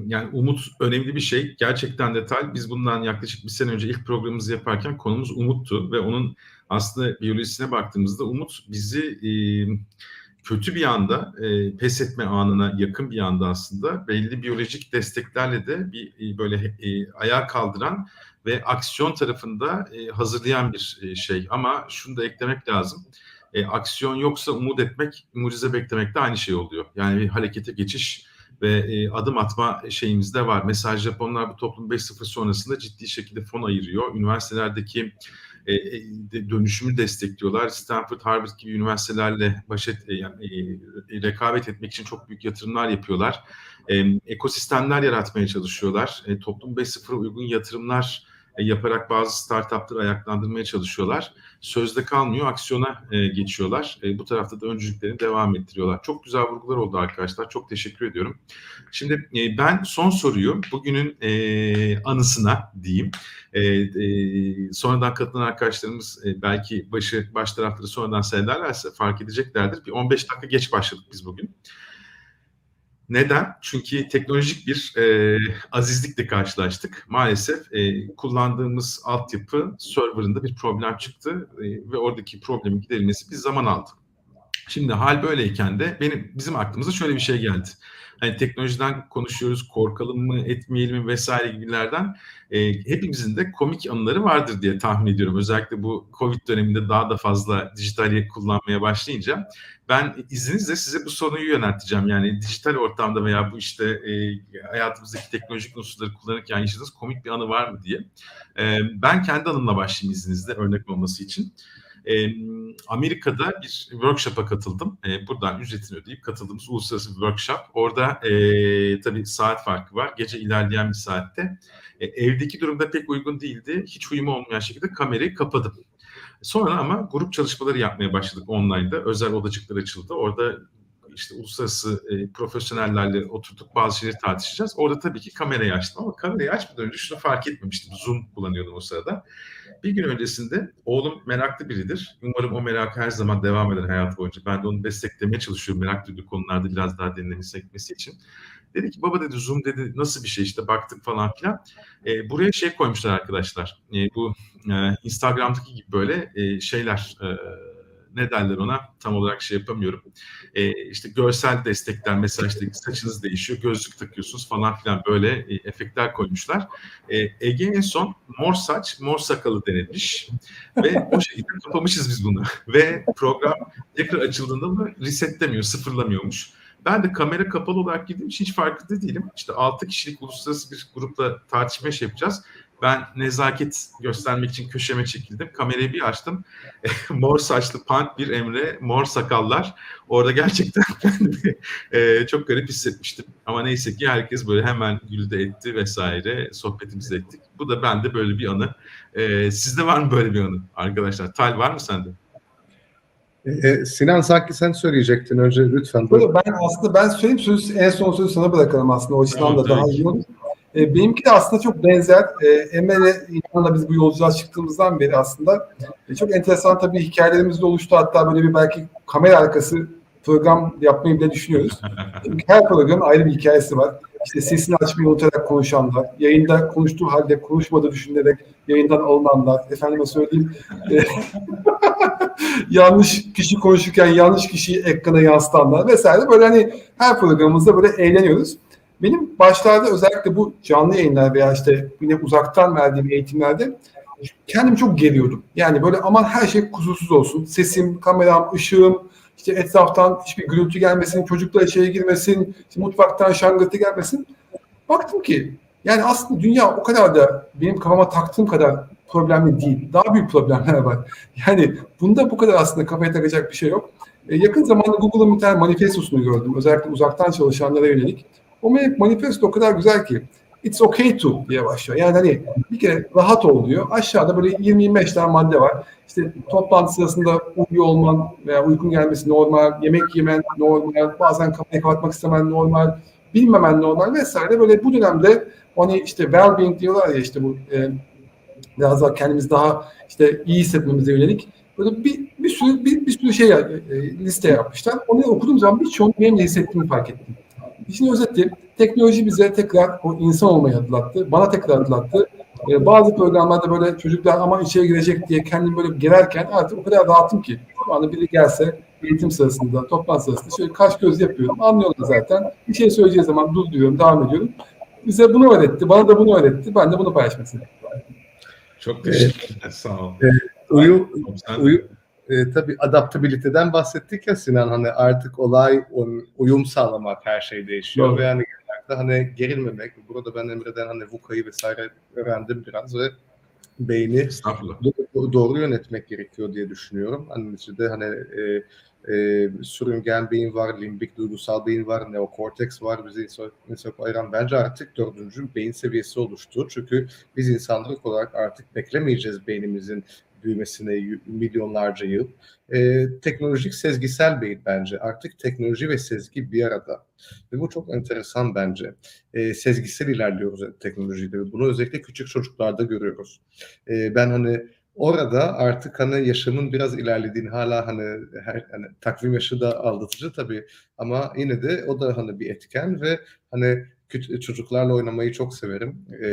yani umut önemli bir şey. Gerçekten detay. Biz bundan yaklaşık bir sene önce ilk programımızı yaparken konumuz umuttu ve onun aslında biyolojisine baktığımızda umut bizi e, kötü bir anda e, pes etme anına yakın bir anda aslında belli biyolojik desteklerle de bir e, böyle e, ayağa kaldıran ve aksiyon tarafında e, hazırlayan bir e, şey. Ama şunu da eklemek lazım. E, aksiyon yoksa umut etmek, mucize beklemek de aynı şey oluyor. Yani bir harekete geçiş ve e, adım atma şeyimiz de var. Mesela Japonlar bu toplum 5.0 sonrasında ciddi şekilde fon ayırıyor. Üniversitelerdeki e, e dönüşümü destekliyorlar. Stanford, Harvard gibi üniversitelerle baş et, e, yani, rekabet etmek için çok büyük yatırımlar yapıyorlar. Ekosistemler yaratmaya çalışıyorlar. Toplum 5.0'a uygun yatırımlar yaparak bazı startupları ayaklandırmaya çalışıyorlar. Sözde kalmıyor, aksiyona e, geçiyorlar. E, bu tarafta da öncülüklerini devam ettiriyorlar. Çok güzel vurgular oldu arkadaşlar. Çok teşekkür ediyorum. Şimdi e, ben son soruyu bugünün e, anısına diyeyim. E, e, sonradan katılan arkadaşlarımız e, belki başı baş tarafları sonradan seyrederlerse fark edeceklerdir. Bir 15 dakika geç başladık biz bugün. Neden? Çünkü teknolojik bir e, azizlikle karşılaştık. Maalesef e, kullandığımız altyapı serverında bir problem çıktı e, ve oradaki problemin giderilmesi bir zaman aldı. Şimdi hal böyleyken de benim bizim aklımıza şöyle bir şey geldi. Hani teknolojiden konuşuyoruz, korkalım mı, etmeyelim mi vesaire gibilerden e, hepimizin de komik anıları vardır diye tahmin ediyorum. Özellikle bu Covid döneminde daha da fazla dijitali kullanmaya başlayınca ben izninizle size bu soruyu yönelteceğim. Yani dijital ortamda veya bu işte e, hayatımızdaki teknolojik unsurları kullanırken yaşadığınız komik bir anı var mı diye. E, ben kendi anımla başlayayım izninizle örnek olması için. E, Amerika'da bir workshop'a katıldım. E, buradan ücretini ödeyip katıldığımız uluslararası bir workshop. Orada e, tabii saat farkı var. Gece ilerleyen bir saatte. E, evdeki durumda pek uygun değildi. Hiç uyumu olmayan şekilde kamerayı kapadım. Sonra ama grup çalışmaları yapmaya başladık online'da. Özel odacıklar açıldı. Orada işte uluslararası e, profesyonellerle oturduk bazı şeyleri tartışacağız. Orada tabii ki kamerayı açtım ama kamerayı açmadan önce şunu fark etmemiştim. Zoom kullanıyordum o sırada. Bir gün öncesinde oğlum meraklı biridir. Umarım o merak her zaman devam eder hayatı boyunca. Ben de onu desteklemeye çalışıyorum merak duyduğu konularda biraz daha derinlemesine gitmesi için. Dedi ki baba dedi Zoom dedi nasıl bir şey işte baktık falan filan. E, buraya şey koymuşlar arkadaşlar. E, bu e, Instagram'daki gibi böyle e, şeyler e, ne derler ona tam olarak şey yapamıyorum. E, işte görsel destekler mesela işte saçınız değişiyor, gözlük takıyorsunuz falan filan böyle e, efektler koymuşlar. E, Ege en son mor saç, mor sakalı denilmiş ve o şekilde kapamışız biz bunu. [LAUGHS] ve program tekrar açıldığında mı resetlemiyor, sıfırlamıyormuş. Ben de kamera kapalı olarak girdiğim için hiç farkında değilim. İşte 6 kişilik uluslararası bir grupla tartışma şey yapacağız. Ben nezaket göstermek için köşeme çekildim. Kamerayı bir açtım. [LAUGHS] mor saçlı punk bir Emre, mor sakallar. Orada gerçekten [LAUGHS] kendimi e, çok garip hissetmiştim. Ama neyse ki herkes böyle hemen güldü etti vesaire. Sohbetimizi ettik. Bu da bende böyle bir anı. E, sizde var mı böyle bir anı arkadaşlar? Tal var mı sende? E, Sinan sanki sen söyleyecektin önce lütfen. Böyle ben aslında ben söyleyeyim sözü, en son sözü sana bırakalım aslında. O açıdan Tamam, da daha tabii. iyi olur. E, benimki de aslında çok benzer. E, Emre'yle İlhan'la biz bu yolculuğa çıktığımızdan beri aslında e, çok enteresan tabii hikayelerimiz de oluştu. Hatta böyle bir belki kamera arkası program yapmayı bile düşünüyoruz. Çünkü [LAUGHS] her programın ayrı bir hikayesi var. İşte sesini açmayı unutarak konuşanlar, yayında konuştuğu halde konuşmadığı düşünülerek yayından alınanlar, efendime söyleyeyim e, [LAUGHS] yanlış kişi konuşurken yanlış kişiyi ekrana yansıtanlar vesaire böyle hani her programımızda böyle eğleniyoruz. Benim başlarda özellikle bu canlı yayınlar veya işte yine uzaktan verdiğim eğitimlerde kendimi çok geriyordum. Yani böyle aman her şey kusursuz olsun. Sesim, kameram, ışığım, işte etraftan hiçbir gürültü gelmesin, çocuklar içeri girmesin, işte mutfaktan şangırtı gelmesin. Baktım ki yani aslında dünya o kadar da benim kafama taktığım kadar problemli değil. Daha büyük problemler var. [LAUGHS] Yani bunda bu kadar aslında kafaya takacak bir şey yok. E, yakın zamanda Google'ın bir tane manifestosunu gördüm. Özellikle uzaktan çalışanlara yönelik. O manifesto o kadar güzel ki it's okay to diye başlıyor. Yani hani bir kere rahat ol diyor. Aşağıda böyle 20-25 tane madde var. İşte toplantı sırasında uyuyor olman veya uykun gelmesi normal, yemek yemen normal, bazen kafayı kapatmak istemen normal, bilmemen normal vesaire. Böyle bu dönemde hani işte well-being diyorlar ya işte bu e, biraz daha kendimiz daha işte iyi hissetmemize yönelik böyle bir, bir sürü bir, bir sürü şey e, liste yapmışlar. Onu okuduğum zaman birçoğunu benim de hissettiğimi fark ettim. İşin özeti teknoloji bize tekrar o insan olmayı hatırlattı. Bana tekrar hatırlattı. Ee, bazı programlarda böyle çocuklar ama içeri girecek diye kendimi böyle gererken artık o kadar rahatım ki. Şu anda biri gelse eğitim sırasında, toplantı sırasında şöyle kaş göz yapıyorum. Anlıyorlar zaten. Bir şey söyleyeceği zaman dur diyorum, devam ediyorum. Bize bunu öğretti. Bana da bunu öğretti. Ben de bunu paylaşmak istedim. Çok teşekkürler. Sağ ol. Uyu, Sen- uyu, e, tabii adaptabiliteden bahsettik ya Sinan hani artık olay uyum sağlamak her şey değişiyor Doğru. ve hani genellikle hani gerilmemek burada ben Emre'den hani VUCA'yı vesaire öğrendim biraz ve beyni doğru yönetmek gerekiyor diye düşünüyorum. Hani içinde hani e, e, sürüngen beyin var, limbik duygusal beyin var, neokorteks var. Bizi insan ayıran bence artık dördüncü beyin seviyesi oluştu. Çünkü biz insanlık olarak artık beklemeyeceğiz beynimizin büyümesine milyonlarca yıl. E, teknolojik sezgisel beyin bence. Artık teknoloji ve sezgi bir arada. Ve bu çok enteresan bence. E, sezgisel ilerliyoruz teknolojide. ve Bunu özellikle küçük çocuklarda görüyoruz. E, ben hani orada artık hani yaşamın biraz ilerlediğini hala hani her hani takvim yaşı da aldatıcı tabii ama yine de o da hani bir etken ve hani çocuklarla oynamayı çok severim Ee,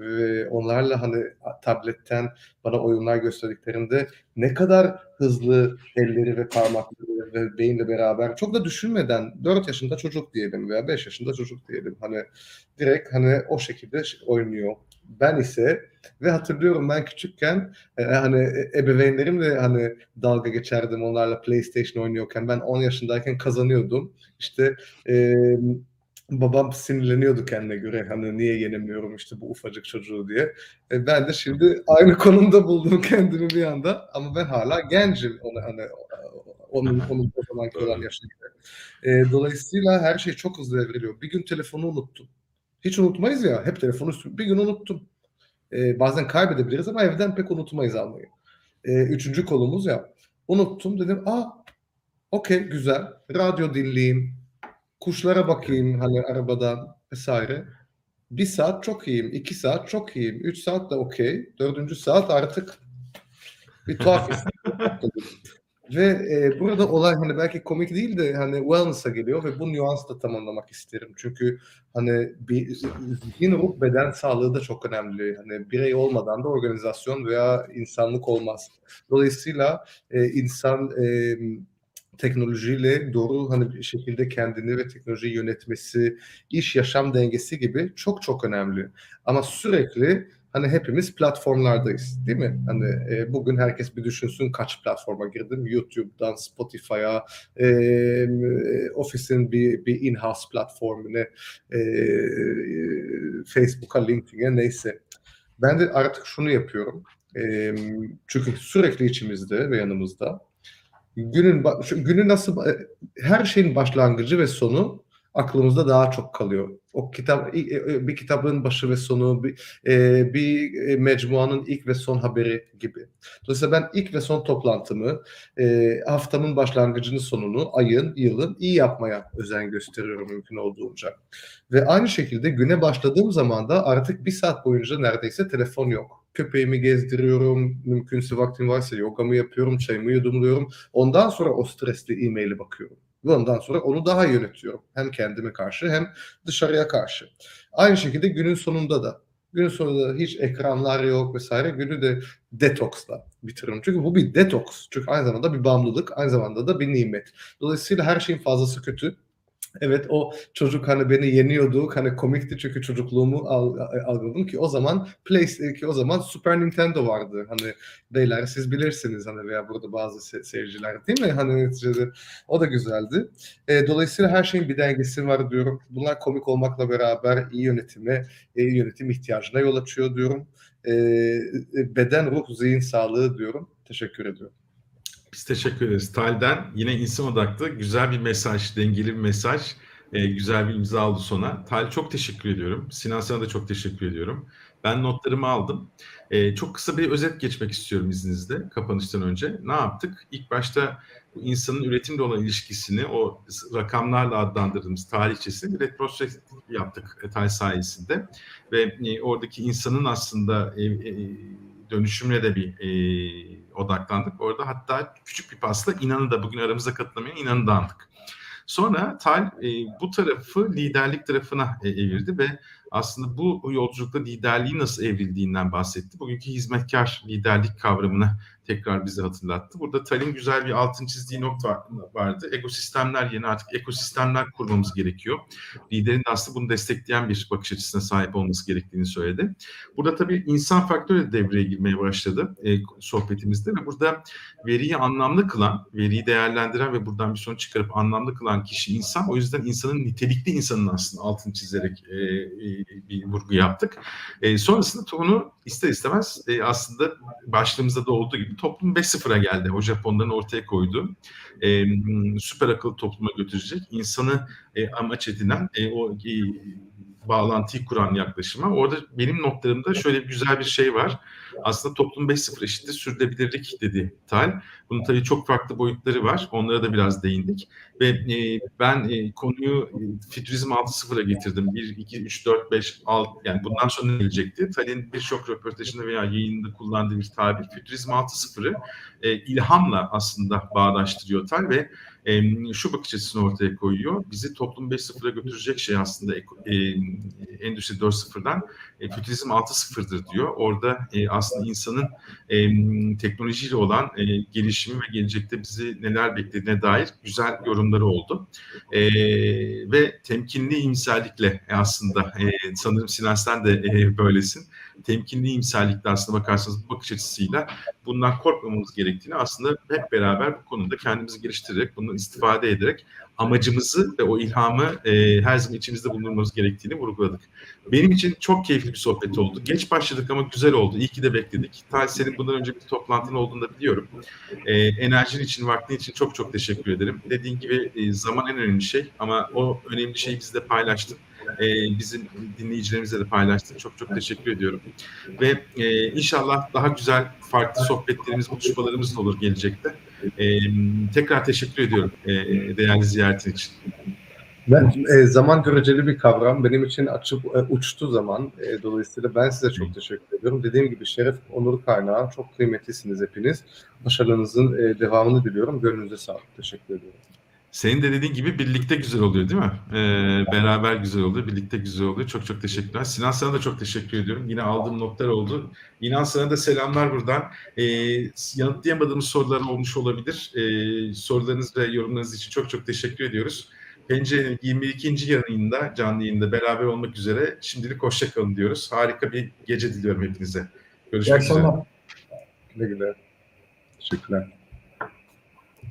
ve onlarla hani tabletten bana oyunlar gösterdiklerinde ne kadar hızlı elleri ve parmakları ve beyinle beraber çok da düşünmeden 4 yaşında çocuk diyelim veya 5 yaşında çocuk diyelim hani direkt hani o şekilde oynuyor. Ben ise ve hatırlıyorum ben küçükken e, hani ebeveynlerimle hani dalga geçerdim onlarla PlayStation oynuyorken ben 10 yaşındayken kazanıyordum. İşte e, babam sinirleniyordu kendine göre hani niye yenemiyorum işte bu ufacık çocuğu diye. E, ben de şimdi aynı konumda buldum [LAUGHS] kendimi bir anda ama ben hala gencim onu hani onun onun o zamanki olan yaşına göre. E, dolayısıyla her şey çok hızlı evriliyor. Bir gün telefonu unuttum. Hiç unutmayız ya. Hep telefonu. Bir gün unuttum. E, bazen kaybedebiliriz ama evden pek unutmayız almayı. E, üçüncü kolumuz ya. Unuttum dedim. Aa okey güzel. Radyo dinleyeyim. Kuşlara bakayım hani arabadan vesaire. Bir saat çok iyiyim. iki saat çok iyiyim. Üç saat de okey. Dördüncü saat artık bir tuhaf. [LAUGHS] Ve e, burada olay hani belki komik değil de hani wellness'a geliyor ve bu nüansı da tamamlamak isterim. Çünkü hani bir zihin, ruh, beden sağlığı da çok önemli. Hani birey olmadan da organizasyon veya insanlık olmaz. Dolayısıyla e, insan e, teknolojiyle doğru hani bir şekilde kendini ve teknolojiyi yönetmesi, iş yaşam dengesi gibi çok çok önemli. Ama sürekli hani hepimiz platformlardayız değil mi? Hani e, bugün herkes bir düşünsün kaç platforma girdim. YouTube'dan Spotify'a, e, Office'in bir, bir in-house platformuna, e, Facebook'a, LinkedIn'e neyse. Ben de artık şunu yapıyorum. E, çünkü sürekli içimizde ve yanımızda. Günün günü nasıl her şeyin başlangıcı ve sonu aklımızda daha çok kalıyor. O kitap bir kitabın başı ve sonu bir, e, bir mecmuanın ilk ve son haberi gibi. Dolayısıyla ben ilk ve son toplantımı e, haftamın başlangıcını sonunu ayın yılın iyi yapmaya özen gösteriyorum mümkün olduğunca. Ve aynı şekilde güne başladığım zaman da artık bir saat boyunca neredeyse telefon yok. Köpeğimi gezdiriyorum, mümkünse vaktim varsa yogamı yapıyorum, çayımı yudumluyorum. Ondan sonra o stresli e-maili bakıyorum. Ve ondan sonra onu daha yönetiyorum. Hem kendime karşı hem dışarıya karşı. Aynı şekilde günün sonunda da. Günün sonunda hiç ekranlar yok vesaire. Günü de detoksla bitiriyorum. Çünkü bu bir detoks. Çünkü aynı zamanda bir bağımlılık, aynı zamanda da bir nimet. Dolayısıyla her şeyin fazlası kötü. Evet o çocuk hani beni yeniyordu. Hani komikti çünkü çocukluğumu al, algıladım ki o zaman PlayStation ki o zaman Super Nintendo vardı. Hani beyler siz bilirsiniz hani veya burada bazı se- seyirciler değil mi? Hani neticede o da güzeldi. E, dolayısıyla her şeyin bir dengesi var diyorum. Bunlar komik olmakla beraber iyi yönetime, iyi yönetim ihtiyacına yol açıyor diyorum. E, beden, ruh, zihin sağlığı diyorum. Teşekkür ediyorum. Biz teşekkür ederiz. Tal'den yine insan odaklı güzel bir mesaj, dengeli bir mesaj, e, güzel bir imza oldu sona. Tal çok teşekkür ediyorum. Sinan sana da çok teşekkür ediyorum. Ben notlarımı aldım. E, çok kısa bir özet geçmek istiyorum izninizle kapanıştan önce. Ne yaptık? İlk başta bu insanın üretimle olan ilişkisini, o rakamlarla adlandırdığımız tarihçesini retrospektif yaptık e, Tal sayesinde. Ve e, oradaki insanın aslında e, e, dönüşümle de bir odaklandık. Orada hatta küçük bir pasla İnan'ı da bugün aramıza katılamayan İnan'ı da andık. Sonra Tal e, bu tarafı liderlik tarafına e, evirdi ve aslında bu yolculukta liderliği nasıl evrildiğinden bahsetti. Bugünkü hizmetkar liderlik kavramını tekrar bize hatırlattı. Burada Tal'in güzel bir altın çizdiği nokta vardı. Ekosistemler yeni artık ekosistemler kurmamız gerekiyor. Liderin de aslında bunu destekleyen bir bakış açısına sahip olması gerektiğini söyledi. Burada tabii insan faktörü de devreye girmeye başladı e, sohbetimizde ve burada veriyi anlamlı kılan, veriyi değerlendiren ve buradan bir sonuç çıkarıp anlamlı kılan kişi insan. O yüzden insanın nitelikli insanın aslında altını çizerek e, e, bir vurgu yaptık. E, sonrasında onu ister istemez e, aslında başlığımızda da olduğu gibi toplum 5.0'a geldi. O Japonların ortaya koyduğu e, süper akıllı topluma götürecek insanı e, amaç edinen e, o e, bağlantıyı kuran yaklaşıma. Orada benim notlarımda şöyle bir güzel bir şey var. Aslında toplum 5.0 eşittir sürdürülebilirlik dedi Tal. Bunun tabii çok farklı boyutları var. Onlara da biraz değindik. Ve e, ben e, konuyu e, Fütürizm 6.0'a getirdim. 1, 2, 3, 4, 5, 6 yani bundan sonra ne gelecekti? Tal'in birçok röportajında veya yayınında kullandığı bir tabir. Fütürizm 6.0'ı e, ilhamla aslında bağdaştırıyor Tal ve şu bakış açısını ortaya koyuyor. Bizi toplum 5.0'a götürecek şey aslında e, Endüstri 4.0'dan e, Fütürizm 6.0'dır diyor. Orada e, aslında insanın e, teknolojiyle olan e, gelişimi ve gelecekte bizi neler beklediğine dair güzel yorumları oldu. E, ve temkinli imsallikle aslında sanırım Sinan sen de böylesin. Temkinli imsallikle aslında bakarsanız bu bakış açısıyla bundan korkmamamız gerektiğini aslında hep beraber bu konuda kendimizi geliştirerek, bundan istifade ederek amacımızı ve o ilhamı e, her zaman içimizde bulundurmamız gerektiğini vurguladık. Benim için çok keyifli bir sohbet oldu. Geç başladık ama güzel oldu. İyi ki de bekledik. Tal senin bundan önce bir toplantın olduğunu da biliyorum. E, enerjin için, vaktin için çok çok teşekkür ederim. Dediğin gibi e, zaman en önemli şey ama o önemli şeyi bizle paylaştın. E, bizim dinleyicilerimizle de paylaştın. Çok çok teşekkür ediyorum. Ve e, inşallah daha güzel, farklı sohbetlerimiz, buluşmalarımız olur gelecekte. E, tekrar teşekkür ediyorum e, değerli ziyaretin için. Ben, e, zaman göreceli bir kavram. Benim için açıp e, uçtu zaman. E, dolayısıyla ben size çok teşekkür ediyorum. Dediğim gibi şeref, onur kaynağı. Çok kıymetlisiniz hepiniz. Başarılarınızın e, devamını diliyorum. Gönlünüze sağlık. Teşekkür ediyorum. Senin de dediğin gibi birlikte güzel oluyor değil mi? Ee, beraber güzel oluyor, birlikte güzel oluyor. Çok çok teşekkürler. Sinan sana da çok teşekkür ediyorum. Yine aldığım notlar oldu. İnan sana da selamlar buradan. Ee, yanıtlayamadığımız sorular olmuş olabilir. Ee, sorularınız ve yorumlarınız için çok çok teşekkür ediyoruz. Pencerenin 22. yayınında, canlı yayında beraber olmak üzere şimdilik hoşçakalın diyoruz. Harika bir gece diliyorum hepinize. Görüşmek üzere. Güle güle. Teşekkürler.